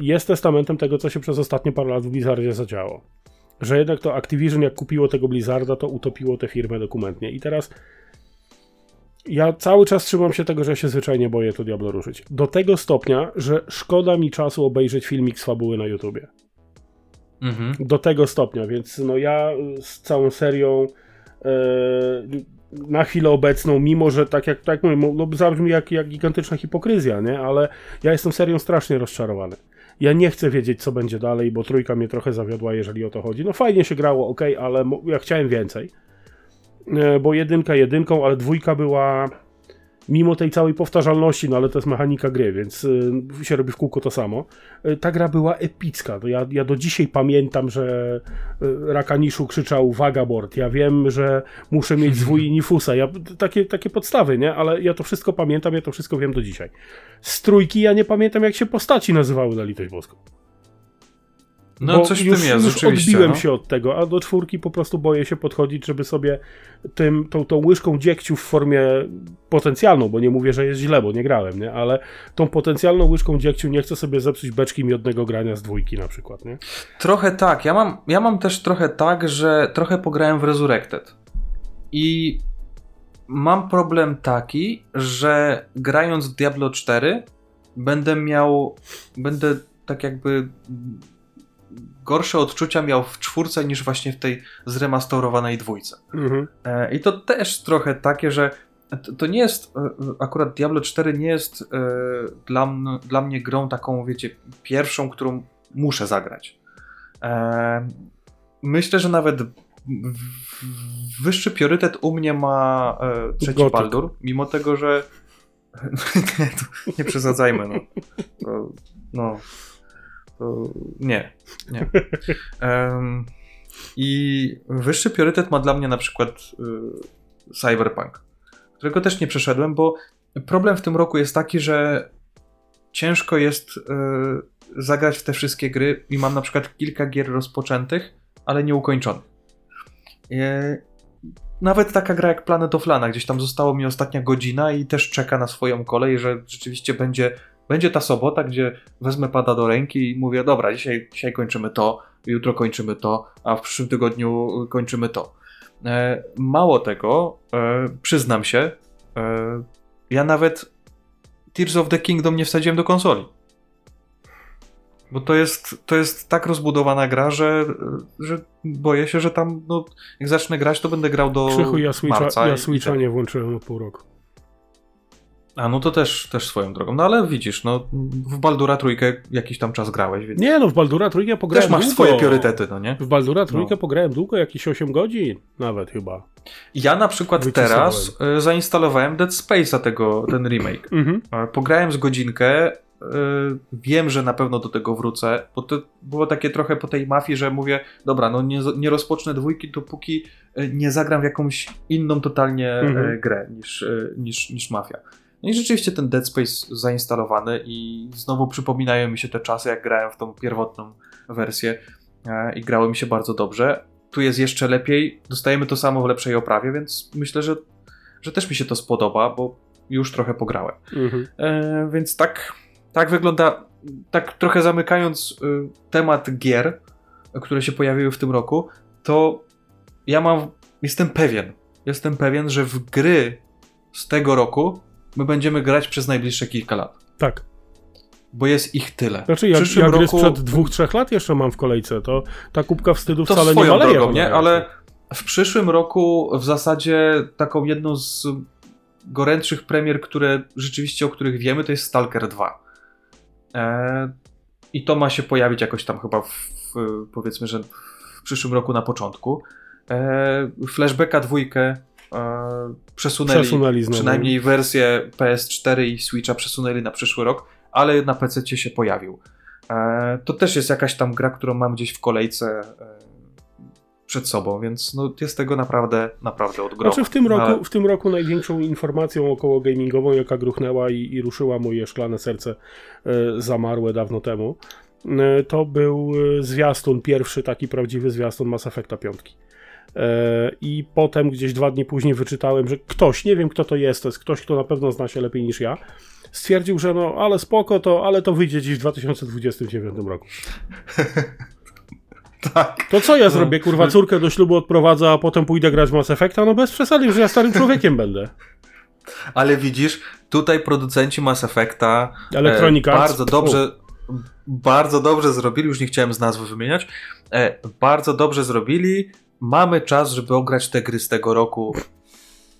jest testamentem tego, co się przez ostatnie parę lat w Blizzardzie zadziało. Że jednak to Activision, jak kupiło tego Blizzarda, to utopiło tę firmę dokumentnie. I teraz ja cały czas trzymam się tego, że ja się zwyczajnie boję to Diablo ruszyć. Do tego stopnia, że szkoda mi czasu obejrzeć filmik z fabuły na YouTubie. Mhm. Do tego stopnia, więc no ja z całą serią e, na chwilę obecną, mimo że tak jak tak mówię, no zabrzmi jak, jak gigantyczna hipokryzja, nie? Ale ja jestem serią strasznie rozczarowany. Ja nie chcę wiedzieć, co będzie dalej, bo trójka mnie trochę zawiodła, jeżeli o to chodzi. No fajnie się grało, ok, ale ja chciałem więcej. E, Bo jedynka jedynką, ale dwójka była mimo tej całej powtarzalności, no ale to jest mechanika gry, więc y, się robi w kółko to samo. Y, ta gra była epicka. To ja, ja do dzisiaj pamiętam, że y, Rakaniszu krzyczał Vagabord. Ja wiem, że muszę mieć [laughs] zwój Nifusa. Ja, takie, takie podstawy, nie? Ale ja to wszystko pamiętam, ja to wszystko wiem do dzisiaj. Z trójki ja nie pamiętam, jak się postaci nazywały na litość boską. No Bo coś w tym jest, już odbiłem no. się od tego, a do czwórki po prostu boję się podchodzić, żeby sobie tym, tą, tą łyżką dziegciu w formie potencjalną, bo nie mówię, że jest źle, bo nie grałem, nie? ale tą potencjalną łyżką dziegciu nie chcę sobie zepsuć beczki miodnego grania z dwójki na przykład, nie? Trochę tak. Ja mam, ja mam też trochę tak, że trochę pograłem w Resurrected. I mam problem taki, że grając w Diablo 4 będę miał, będę tak jakby gorsze odczucia miał w czwórce niż właśnie w tej zremastorowanej dwójce. Mhm. E, I to też trochę takie, że to, nie jest, e, akurat Diablo 4 nie jest e, dla, dla mnie grą taką, wiecie, pierwszą, którą muszę zagrać. Myślę, że nawet wyższy priorytet u mnie ma trzeci. Baldur, mimo tego, że nie, [laughs] nie przesadzajmy, no. To, no. To nie, nie. Em, I wyższy priorytet ma dla mnie na przykład y, Cyberpunk, którego też nie przeszedłem, bo problem w tym roku jest taki, że ciężko jest y, zagrać w te wszystkie gry i mam na przykład kilka gier rozpoczętych, ale nieukończonych. Y, nawet taka gra jak Planet of Lana, gdzieś tam zostało mi ostatnia godzina i też czeka na swoją kolej, że rzeczywiście będzie, będzie ta sobota, gdzie wezmę pada do ręki i mówię, dobra, dzisiaj, dzisiaj kończymy to, jutro kończymy to, a w przyszłym tygodniu kończymy to. E, mało tego, e, przyznam się, e, ja nawet Tears of the Kingdom nie wsadziłem do konsoli. Bo to jest, to jest tak rozbudowana gra, że, że boję się, że tam, no, jak zacznę grać, to będę grał do Krzychu, ja Switcha, marca. ja i- Switcha i tak. nie włączyłem od pół roku. A no to też, też swoją drogą. No ale widzisz, no w Baldura trójkę jakiś tam czas grałeś, więc Nie no, w Baldura trójkę pograłem też masz długo. swoje priorytety, no nie? W Baldura trójkę No. pograłem długo, jakieś 8 godzin nawet chyba. Ja na przykład Wycisnąłem. teraz y, zainstalowałem Dead Space'a tego, ten remake. Mhm. E, Pograłem z godzinkę. y, Wiem, że na pewno do tego wrócę, bo to było takie trochę po tej mafii, że mówię, dobra, no nie, nie rozpocznę dwójki, dopóki nie zagram w jakąś inną totalnie e, Mhm. grę niż, niż, niż mafia. No i rzeczywiście ten Dead Space zainstalowany i znowu przypominają mi się te czasy, jak grałem w tą pierwotną wersję e, i grało mi się bardzo dobrze. Tu jest jeszcze lepiej, dostajemy to samo w lepszej oprawie, więc myślę, że, że też mi się to spodoba, bo już trochę pograłem. Mhm. E, więc tak, tak wygląda, tak trochę zamykając y, temat gier, które się pojawiły w tym roku, to ja mam, jestem pewien, jestem pewien, że w gry z tego roku my będziemy grać przez najbliższe kilka lat. Tak. Bo jest ich tyle. Znaczy, jak, jak roku- sprzed dwóch, trzech lat jeszcze mam w kolejce, to ta kubka wstydu To wcale nie swoją maleje. drogą, nie? wymagająco. Ale w przyszłym roku w zasadzie taką jedną z gorętszych premier, które rzeczywiście o których wiemy, to jest Stalker 2. E, I to ma się pojawić jakoś tam chyba w, w, powiedzmy, że w przyszłym roku na początku. E, flashbacka dwójkę przesunęli, Przesunęli znowu. przynajmniej wersję PS4 i Switcha przesunęli na przyszły rok, ale na PC się pojawił. E, to też jest jakaś tam gra, którą mam gdzieś w kolejce e, przed sobą, więc no, jest tego naprawdę, naprawdę od groma. Znaczy w tym, roku, Ale- w tym roku największą informacją około gamingową, jaka gruchnęła i, i ruszyła moje szklane serce e, zamarłe dawno temu, e, to był e, zwiastun, pierwszy taki prawdziwy zwiastun Mass Effecta 5. E, I potem gdzieś dwa dni później wyczytałem, że ktoś, nie wiem kto to jest, to jest ktoś, kto na pewno zna się lepiej niż ja, stwierdził, że no ale spoko to, ale to wyjdzie dziś w 2029 roku. [laughs] tak. To co ja No. zrobię, kurwa, córkę do ślubu odprowadzę, a potem pójdę grać w Mass Effecta? No bez przesady, że ja starym [laughs] człowiekiem będę. Ale widzisz, tutaj producenci Mass Effecta Electronic e, bardzo dobrze bardzo dobrze zrobili, już nie chciałem z nazwy wymieniać, e, bardzo dobrze zrobili. Mamy czas, żeby ograć te gry z tego roku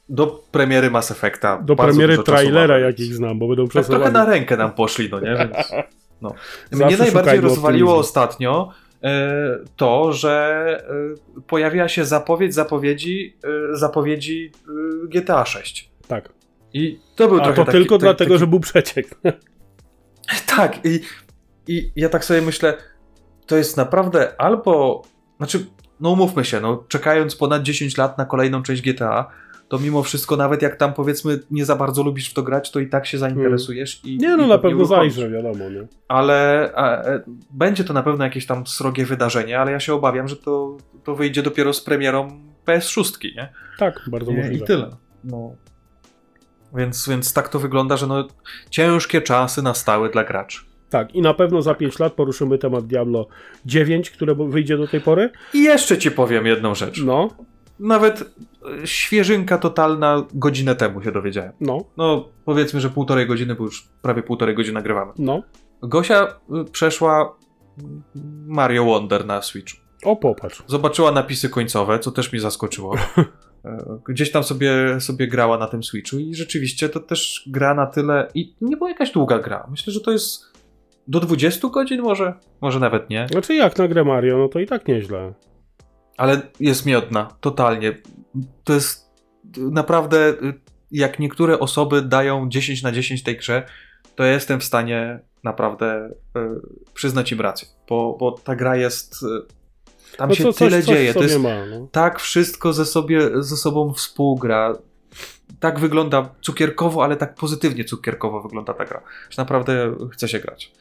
do premiery Mass Effecta. Do Bardzo premiery trailera, jakich znam, bo będą Tak trochę przesuwani. na rękę nam poszli, no nie? Więc, no. Mnie najbardziej rozwaliło ostatnio e, to, że e, pojawiła się zapowiedź zapowiedzi, e, zapowiedzi GTA 6. Tak. I to był A trochę to taki, tylko taki, dlatego, taki, że był przeciek. [laughs] Tak, i, i ja tak sobie myślę, to jest naprawdę albo, znaczy, no umówmy się, no czekając ponad 10 lat na kolejną część GTA, to mimo wszystko, nawet jak tam powiedzmy nie za bardzo lubisz w to grać, to i tak się zainteresujesz i Nie no, i na pewno zajrzę, wiadomo, nie? Ale a, e, będzie to na pewno jakieś tam srogie wydarzenie, ale ja się obawiam, że to, to wyjdzie dopiero z premierą PS6, nie? Tak, bardzo możliwe. I tyle. No. Więc, więc tak to wygląda, że no, ciężkie czasy nastały dla graczy. Tak, i na pewno za 5 lat poruszymy temat Diablo 9, które wyjdzie do tej pory. I jeszcze ci powiem jedną rzecz. No, Nawet e, świeżynka totalna godzinę temu się dowiedziałem. no, No, powiedzmy, że półtorej godziny, bo już prawie półtorej godziny nagrywamy. no. Gosia y, przeszła Mario Wonder na Switchu. O, popatrz. Zobaczyła napisy końcowe, co też mnie zaskoczyło. [laughs] E, Gdzieś tam sobie, sobie grała na tym Switchu i rzeczywiście to też gra na tyle. I nie była jakaś długa gra. Myślę, że to jest do 20 godzin może, może nawet nie. Znaczy jak na grę Mario, no to i tak nieźle. Ale jest miodna, totalnie. To jest naprawdę, jak niektóre osoby dają 10 na 10 tej grze, to ja jestem w stanie naprawdę y, przyznać im rację, bo, bo ta gra jest. y, Tam No się co, tyle coś, coś dzieje. To jest, ma, no. tak wszystko ze, sobie, ze sobą współgra. Tak wygląda cukierkowo, ale tak pozytywnie cukierkowo wygląda ta gra. Że naprawdę chce się grać.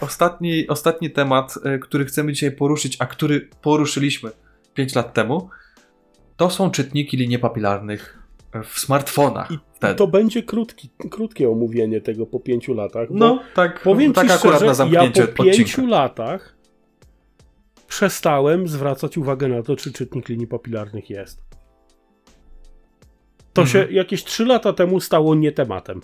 Ostatni, ostatni temat, y, który chcemy dzisiaj poruszyć, a który poruszyliśmy 5 lat temu, to są czytniki linii papilarnych w smartfonach. I wtedy. To będzie krótki, krótkie omówienie tego po pięciu latach. no, tak, powiem tak ci akurat szczerze, na zamknięcie ja po pięciu latach przestałem zwracać uwagę na to, czy czytnik linii papilarnych jest. To Mhm. się jakieś trzy lata temu stało nie tematem.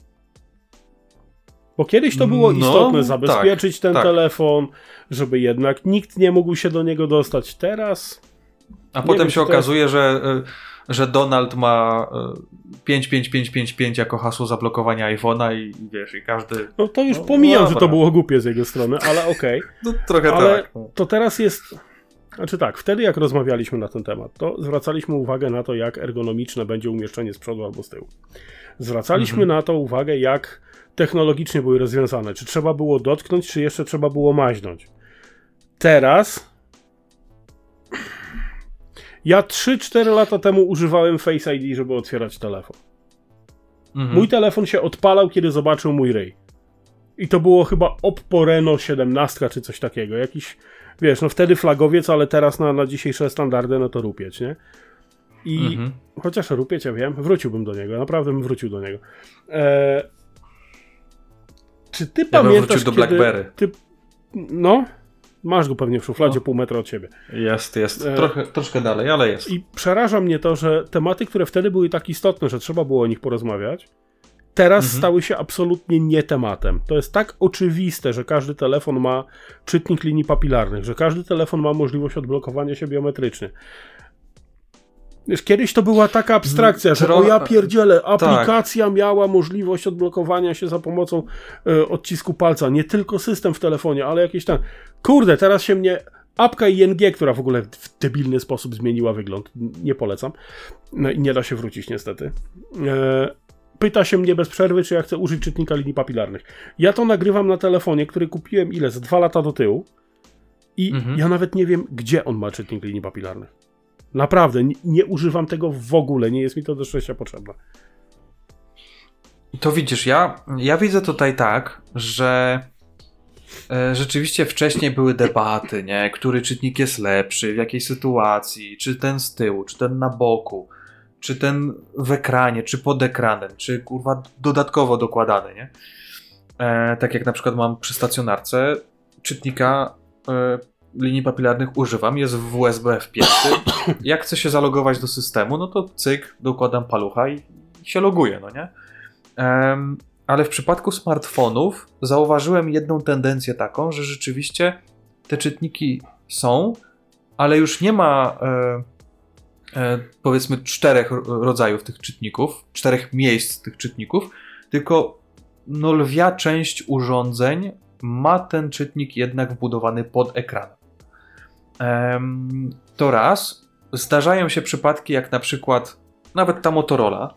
Bo kiedyś to było No, istotne, tak, zabezpieczyć ten tak. telefon, żeby jednak nikt nie mógł się do niego dostać. Teraz A potem wiem, się to okazuje, że, y, że Donald ma y, 55555 jako hasło zablokowania iPhone'a i, wiesz, i każdy... No to już No, pomijam, że dobra. to było głupie z jego strony, ale okej. [laughs] No trochę Ale tak. No. to teraz jest. Znaczy tak, wtedy jak rozmawialiśmy na ten temat, to zwracaliśmy uwagę na to, jak ergonomiczne będzie umieszczenie z przodu albo z tyłu. Zwracaliśmy Mhm. na to uwagę, jak technologicznie były rozwiązane. Czy trzeba było dotknąć, czy jeszcze trzeba było maźnąć. Teraz. Ja 3-4 lata temu używałem Face ID, żeby otwierać telefon. Mhm. Mój telefon się odpalał, kiedy zobaczył mój ryj. I to było chyba Oppo Reno 17 czy coś takiego. Jakiś, wiesz, no wtedy flagowiec, ale teraz na, na dzisiejsze standardy, no to rupieć, nie? I Mhm. chociaż rupieć, ja wiem, wróciłbym do niego, naprawdę bym wrócił do niego. E, czy ty Ja pamiętasz, wrócił do kiedy BlackBerry. Ty, no, masz go pewnie w szufladzie No. pół metra od ciebie. Jest, jest. E, Trochę, troszkę dalej, ale jest. I przeraża mnie to, że tematy, które wtedy były tak istotne, że trzeba było o nich porozmawiać, teraz Mhm. stały się absolutnie nie tematem. To jest tak oczywiste, że każdy telefon ma czytnik linii papilarnych, że każdy telefon ma możliwość odblokowania się biometrycznie. Wiesz, kiedyś to była taka abstrakcja, że Tro- o ja pierdzielę, tak. aplikacja miała możliwość odblokowania się za pomocą e, odcisku palca. Nie tylko system w telefonie, ale jakieś tam... Kurde, teraz się mnie... Apka ING, która w ogóle w debilny sposób zmieniła wygląd, nie polecam. No i nie da się wrócić niestety. E, pyta się mnie bez przerwy, czy ja chcę użyć czytnika linii papilarnych. Ja to nagrywam na telefonie, który kupiłem ile? Z dwa lata do tyłu. I Mhm. ja nawet nie wiem, gdzie on ma czytnik linii papilarnych. Naprawdę, nie, nie używam tego w ogóle, nie jest mi to do szczęścia potrzebne. To widzisz, ja, ja widzę tutaj tak, że rzeczywiście wcześniej były debaty, nie? Który czytnik jest lepszy, w jakiej sytuacji, czy ten z tyłu, czy ten na boku, czy ten w ekranie, czy pod ekranem, czy kurwa dodatkowo dokładany, nie? E, tak jak na przykład mam przy stacjonarce czytnika e, linii papilarnych używam, jest w USB wpięty. [coughs] Jak chcę się zalogować do systemu, no to cyk, dokładam palucha i się loguję, no nie? Em, ale w przypadku smartfonów zauważyłem jedną tendencję taką, że rzeczywiście te czytniki są, ale już nie ma e, e, powiedzmy czterech ro- rodzajów tych czytników, czterech miejsc tych czytników, tylko no lwia część urządzeń ma ten czytnik jednak wbudowany pod ekran. To raz. Zdarzają się przypadki, jak na przykład nawet ta Motorola.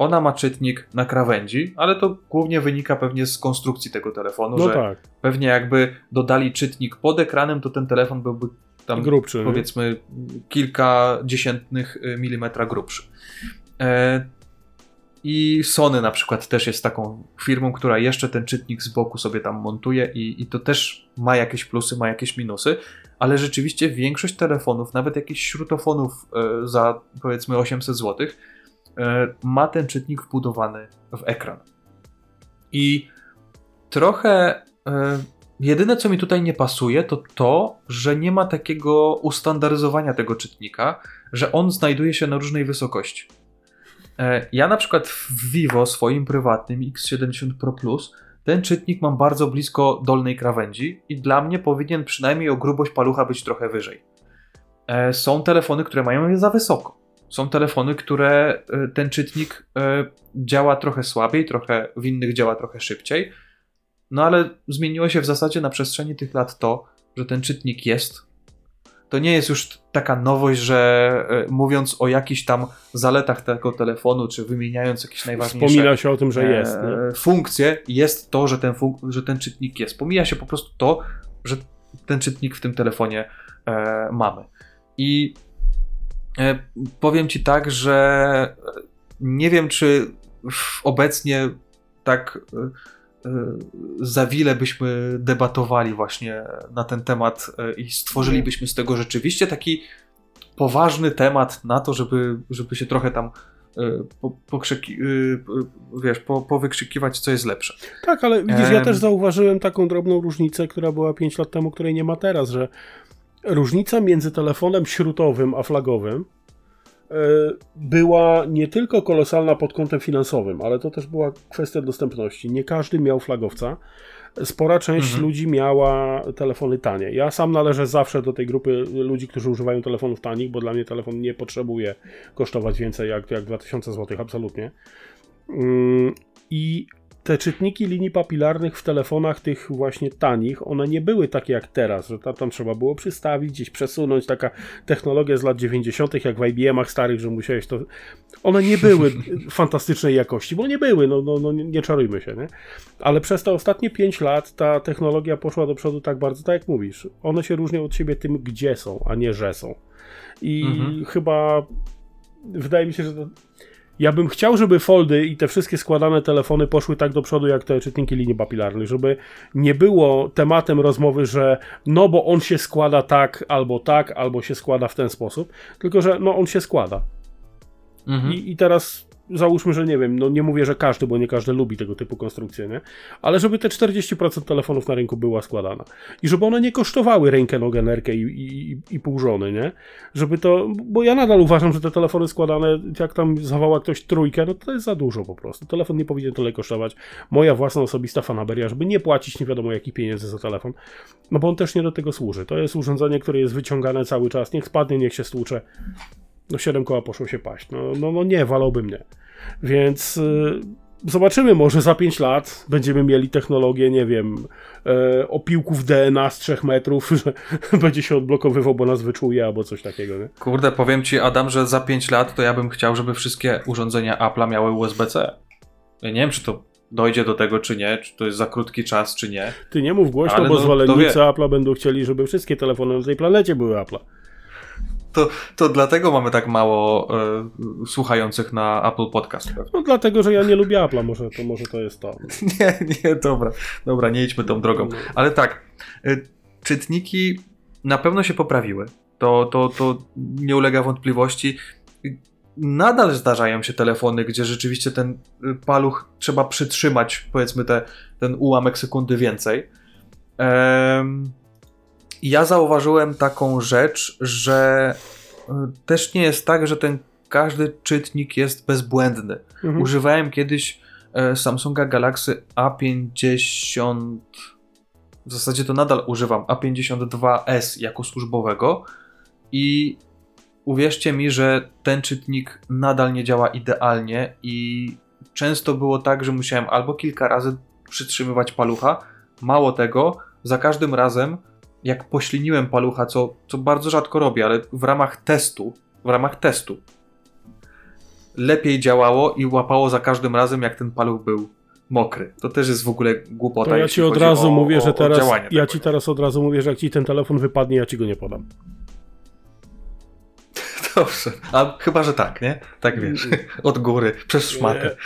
Ona ma czytnik na krawędzi, ale to głównie wynika pewnie z konstrukcji tego telefonu, No że tak, pewnie jakby dodali czytnik pod ekranem, to ten telefon byłby tam grubszy. powiedzmy kilka dziesiętnych y, milimetra grubszy. E, I Sony na przykład też jest taką firmą, która jeszcze ten czytnik z boku sobie tam montuje i, i to też ma jakieś plusy, ma jakieś minusy, ale rzeczywiście większość telefonów, nawet jakichś śrutofonów e, za powiedzmy 800 zł, ma ten czytnik wbudowany w ekran. I trochę e, jedyne, co mi tutaj nie pasuje, to to, że nie ma takiego ustandaryzowania tego czytnika, że on znajduje się na różnej wysokości. E, Ja na przykład w Vivo swoim prywatnym X70 Pro Plus ten czytnik mam bardzo blisko dolnej krawędzi i dla mnie powinien przynajmniej o grubość palucha być trochę wyżej. E, Są telefony, które mają je za wysoko. Są telefony, które e, ten czytnik e, działa trochę słabiej, trochę w innych działa trochę szybciej. No ale zmieniło się w zasadzie na przestrzeni tych lat to, że ten czytnik jest. To nie jest już taka nowość, że e, mówiąc o jakichś tam zaletach tego telefonu, czy wymieniając jakieś najważniejsze Wspomina się o tym, że jest. Nie? funkcje, jest to, że ten, że ten czytnik jest. Pomija się po prostu to, że ten czytnik w tym telefonie e, mamy. I powiem Ci tak, że e, nie wiem, czy obecnie tak e, e, za wiele byśmy debatowali właśnie na ten temat e, i stworzylibyśmy z tego rzeczywiście taki poważny temat na to, żeby, żeby się trochę tam e, po, pokrzyki, e, wiesz, po, powykrzykiwać, co jest lepsze. Tak, ale widzisz, ja też zauważyłem taką drobną różnicę, która była 5 lat temu, której nie ma teraz, że różnica między telefonem śrutowym a flagowym e, była nie tylko kolosalna pod kątem finansowym, ale to też była kwestia dostępności. Nie każdy miał flagowca. Spora część Mhm. ludzi miała telefony tanie. Ja sam należę zawsze do tej grupy ludzi, którzy używają telefonów tanich, bo dla mnie telefon nie potrzebuje kosztować więcej jak, jak 2000 zł, absolutnie. Mm, I te czytniki linii papilarnych w telefonach tych właśnie tanich, one nie były takie jak teraz, że tam, tam trzeba było przystawić, gdzieś przesunąć, taka technologia z lat 90., jak w IBM-ach starych, że musiałeś to. One nie były [laughs] fantastycznej jakości, bo nie były, no, no, no nie, nie czarujmy się, nie? Ale przez te ostatnie 5 lat ta technologia poszła do przodu tak bardzo, tak jak mówisz. One się różnią od siebie tym, gdzie są, a nie że są. I Mhm. chyba wydaje mi się, że to, ja bym chciał, żeby foldy i te wszystkie składane telefony poszły tak do przodu, jak te czytniki linii papilarnych, żeby nie było tematem rozmowy, że no bo on się składa tak, albo tak, albo się składa w ten sposób, tylko że no on się składa. Mhm. I, I teraz załóżmy, że nie wiem, no nie mówię, że każdy, bo nie każdy lubi tego typu konstrukcje, nie? Ale żeby te 40% telefonów na rynku była składana. I żeby one nie kosztowały rękę, nogę, nerkę i, i, i pół żony, nie? Żeby to, bo ja nadal uważam, że te telefony składane, jak tam zawała ktoś trójkę, no to jest za dużo po prostu. Telefon nie powinien tyle kosztować. Moja własna osobista fanaberia, żeby nie płacić nie wiadomo jakich pieniędzy za telefon, no bo on też nie do tego służy. To jest urządzenie, które jest wyciągane cały czas, niech spadnie, niech się stłucze. No 7 koła poszło się paść. No, no, no nie, wolałbym nie. Więc y, zobaczymy, może za 5 lat będziemy mieli technologię, nie wiem, e, opiłków DNA z 3 metrów, [laughs] że będzie się odblokowywał, bo nas wyczuje, albo coś takiego, nie? Kurde, powiem ci, Adam, że za 5 lat to ja bym chciał, żeby wszystkie urządzenia Apple'a miały USB-C. Ja nie wiem, czy to dojdzie do tego, czy nie, czy to jest za krótki czas, czy nie. Ty nie mów głośno, Ale bo no, zwolennicy Apple'a będą chcieli, żeby wszystkie telefony na tej planecie były Apple'a. To, to dlatego mamy tak mało e, słuchających na Apple Podcast. No dlatego, że ja nie lubię Apple'a, może to, może to jest to. [laughs] Nie, nie, dobra. Dobra, nie idźmy tą drogą. Ale tak, y, czytniki na pewno się poprawiły. To, to, to nie ulega wątpliwości. Nadal zdarzają się telefony, gdzie rzeczywiście ten y, paluch trzeba przytrzymać, powiedzmy, te, ten ułamek sekundy więcej. Em, ja zauważyłem taką rzecz, że y, też nie jest tak, że ten każdy czytnik jest bezbłędny. Mhm. Używałem kiedyś e, Samsunga Galaxy A50. W zasadzie to nadal używam A52s jako służbowego i uwierzcie mi, że ten czytnik nadal nie działa idealnie i często było tak, że musiałem albo kilka razy przytrzymywać palucha. Mało tego, za każdym razem, jak pośliniłem palucha, co, co bardzo rzadko robię, ale w ramach testu, w ramach testu, lepiej działało i łapało za każdym razem, jak ten paluch był mokry. To też jest w ogóle głupota. To ja ci od razu o, mówię, że teraz. Ja ci teraz od razu mówię, że jak ci ten telefon wypadnie, ja ci go nie podam. Dobrze. A chyba, że tak, nie? Tak wiesz. Od góry, przez szmatę.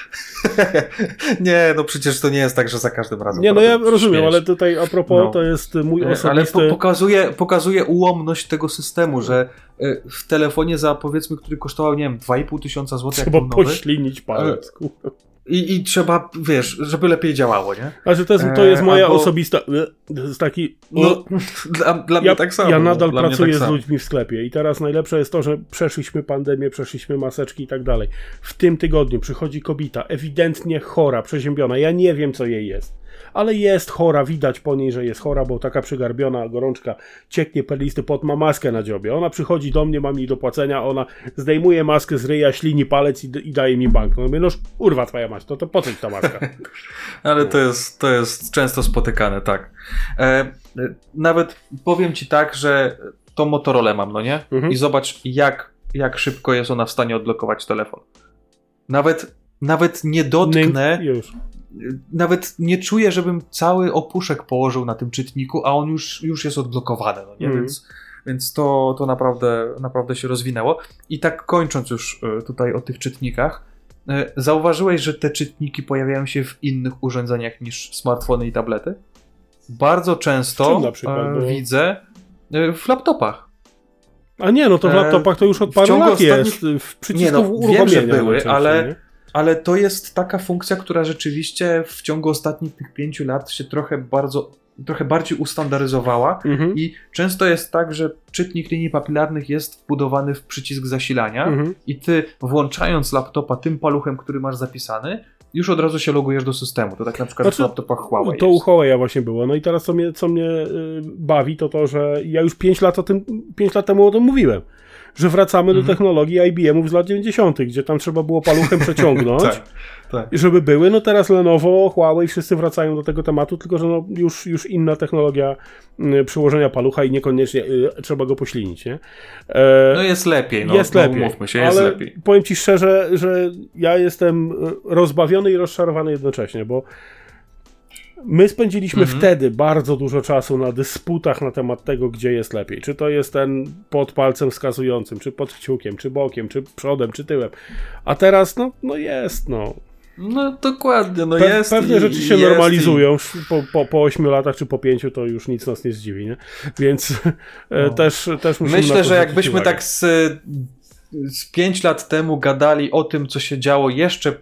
[laughs] nie, no przecież to nie jest tak, że za każdym razem. Nie, no ja rozumiem, śmiesz. ale tutaj a propos, No. to jest mój E, Ale osobisty. po, pokazuje, pokazuje ułomność tego systemu, że e, w telefonie za powiedzmy, który kosztował, nie wiem, 2,5 tysiąca złotych, Trzeba poślinić palec. kurwa. I, i trzeba, wiesz, żeby lepiej działało, nie? Znaczy, to jest, to jest E, moja albo- osobista. Jest taki. No, dla, dla mnie ja, tak samo. ja no, nadal mnie pracuję tak z ludźmi w sklepie i teraz najlepsze jest to, że przeszliśmy pandemię, przeszliśmy maseczki i tak dalej. W tym tygodniu przychodzi kobieta, ewidentnie chora, przeziębiona. Ja nie wiem, co jej jest. Ale jest chora, widać po niej, że jest chora, bo taka przygarbiona gorączka, cieknie perlisty pot, ma maskę na dziobie. Ona przychodzi do mnie, mam jej do płacenia, ona zdejmuje maskę z ryja, ślini palec i, i daje mi bank. No mówię, no urwa twoja mać, to, to po co ta maska? [laughs] Ale to jest, to jest często spotykane, tak. E, nawet powiem ci tak, że to Motorola mam, no nie? Mhm. I zobacz, jak, jak szybko jest ona w stanie odblokować telefon. Nawet, nawet nie dotknę, Nynk, już. Nawet nie czuję, żebym cały opuszek położył na tym czytniku, a on już, już jest odblokowany, no nie? Mhm. Więc, więc to, to naprawdę, naprawdę się rozwinęło. I tak kończąc już e, tutaj o tych czytnikach, e, zauważyłeś, że te czytniki pojawiają się w innych urządzeniach niż smartfony i tablety? Bardzo często przykład, e, bo- widzę w laptopach. A nie, no to w laptopach to już od paru lat ostatnich- jest. W przycisku Nie, no, uruchomienia. wiem, że były, ale- nie? Ale to jest taka funkcja, która rzeczywiście w ciągu ostatnich tych pięciu lat się trochę bardzo trochę bardziej ustandaryzowała Mhm. i często jest tak, że czytnik linii papilarnych jest wbudowany w przycisk zasilania Mhm. i ty włączając laptopa tym paluchem, który masz zapisany, już od razu się logujesz do systemu. To tak na przykład Znaczy, w laptopach Huawei To u jest. Huawei właśnie było. No i teraz co mnie, co mnie y, bawi, to to, że ja już 5 lat, o tym, 5 lat temu o tym mówiłem. Że wracamy Mhm. do technologii IBM-ów z lat 90., gdzie tam trzeba było paluchem przeciągnąć. [laughs] Tak, tak. Żeby były, no teraz Lenovo, Huawei, wszyscy wracają do tego tematu, tylko że no już, już inna technologia y, przyłożenia palucha i niekoniecznie y, trzeba go poślinić, nie? E, No jest lepiej, no, jest no, lepiej. umówmy się, jest ale lepiej. powiem ci szczerze, że ja jestem y, rozbawiony i rozczarowany jednocześnie, bo my spędziliśmy Mhm. wtedy bardzo dużo czasu na dysputach na temat tego, gdzie jest lepiej. Czy to jest ten pod palcem wskazującym, czy pod kciukiem, czy bokiem, czy przodem, czy tyłem. A teraz, no, no jest, no. No dokładnie, no Pe- jest. pewne i- rzeczy się normalizują. Po, po, po 8 latach czy po 5 to już nic nas nie zdziwi, nie? Więc e, No. też, też I musimy na myślę, że jakbyśmy uwagę. tak z, z 5 lat temu gadali o tym, co się działo jeszcze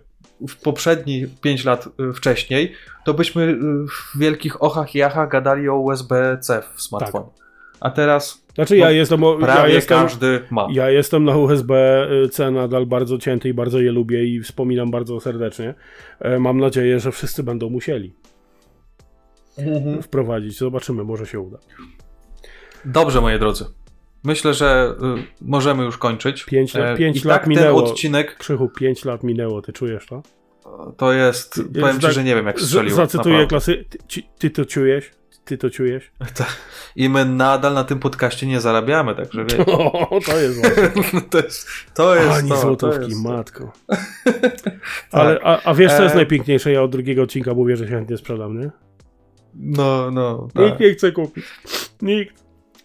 w poprzednie 5 lat y, wcześniej, to byśmy y, w wielkich ochach i achach gadali o USB-C w smartfonie. A teraz Znaczy ja no, jestem, ja jestem, każdy ma. Ja jestem na USB-C nadal bardzo cięty i bardzo je lubię i wspominam bardzo serdecznie. E, Mam nadzieję, że wszyscy będą musieli Mhm. wprowadzić. Zobaczymy, może się uda. Dobrze, moi drodzy. Myślę, że y, możemy już kończyć. Pięć lat- E, pięć I lat tak minęło. ten odcinek Krzychu, 5 lat minęło, ty czujesz to? to jest. Jest Powiem ci, tak- że nie wiem, jak strzeliło. Zacytuję klasy. Ty, ty to czujesz? Ty to czujesz? [laughs] I my nadal na tym podcaście nie zarabiamy, także. [laughs] O, to jest właśnie. [laughs] to jest to. Jest Ani to, złotówki, to jest matko. Ale, a, a wiesz, co jest E, najpiękniejsze? Ja od drugiego odcinka mówię, że się chętnie sprzedam, nie? No, no. Nikt Tak. nie chce kupić. Nikt.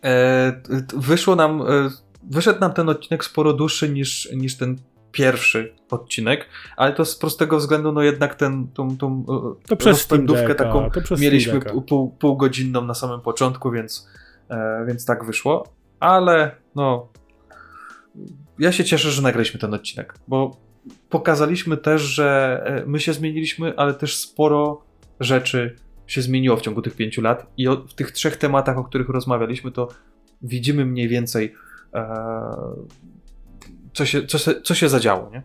E, wyszło nam. E, wyszedł nam ten odcinek sporo dłuższy niż, niż ten pierwszy odcinek, ale to z prostego względu, no jednak ten, tą, tą e, To rozpędówkę taką mieliśmy pół, pół, półgodzinną na samym początku, więc, więc tak wyszło. Ale no. Ja się cieszę, że nagraliśmy ten odcinek, bo pokazaliśmy też, że my się zmieniliśmy, ale też sporo rzeczy się zmieniło w ciągu tych pięciu lat i o, w tych trzech tematach, o których rozmawialiśmy, to widzimy mniej więcej e, co, się, co, se, co się zadziało, nie?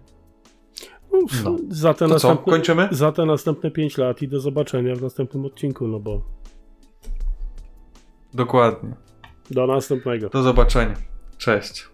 No. Za te To co, następne, kończymy? Za te następne 5 lat i do zobaczenia w następnym odcinku, no bo Dokładnie. do następnego. Do zobaczenia. Cześć.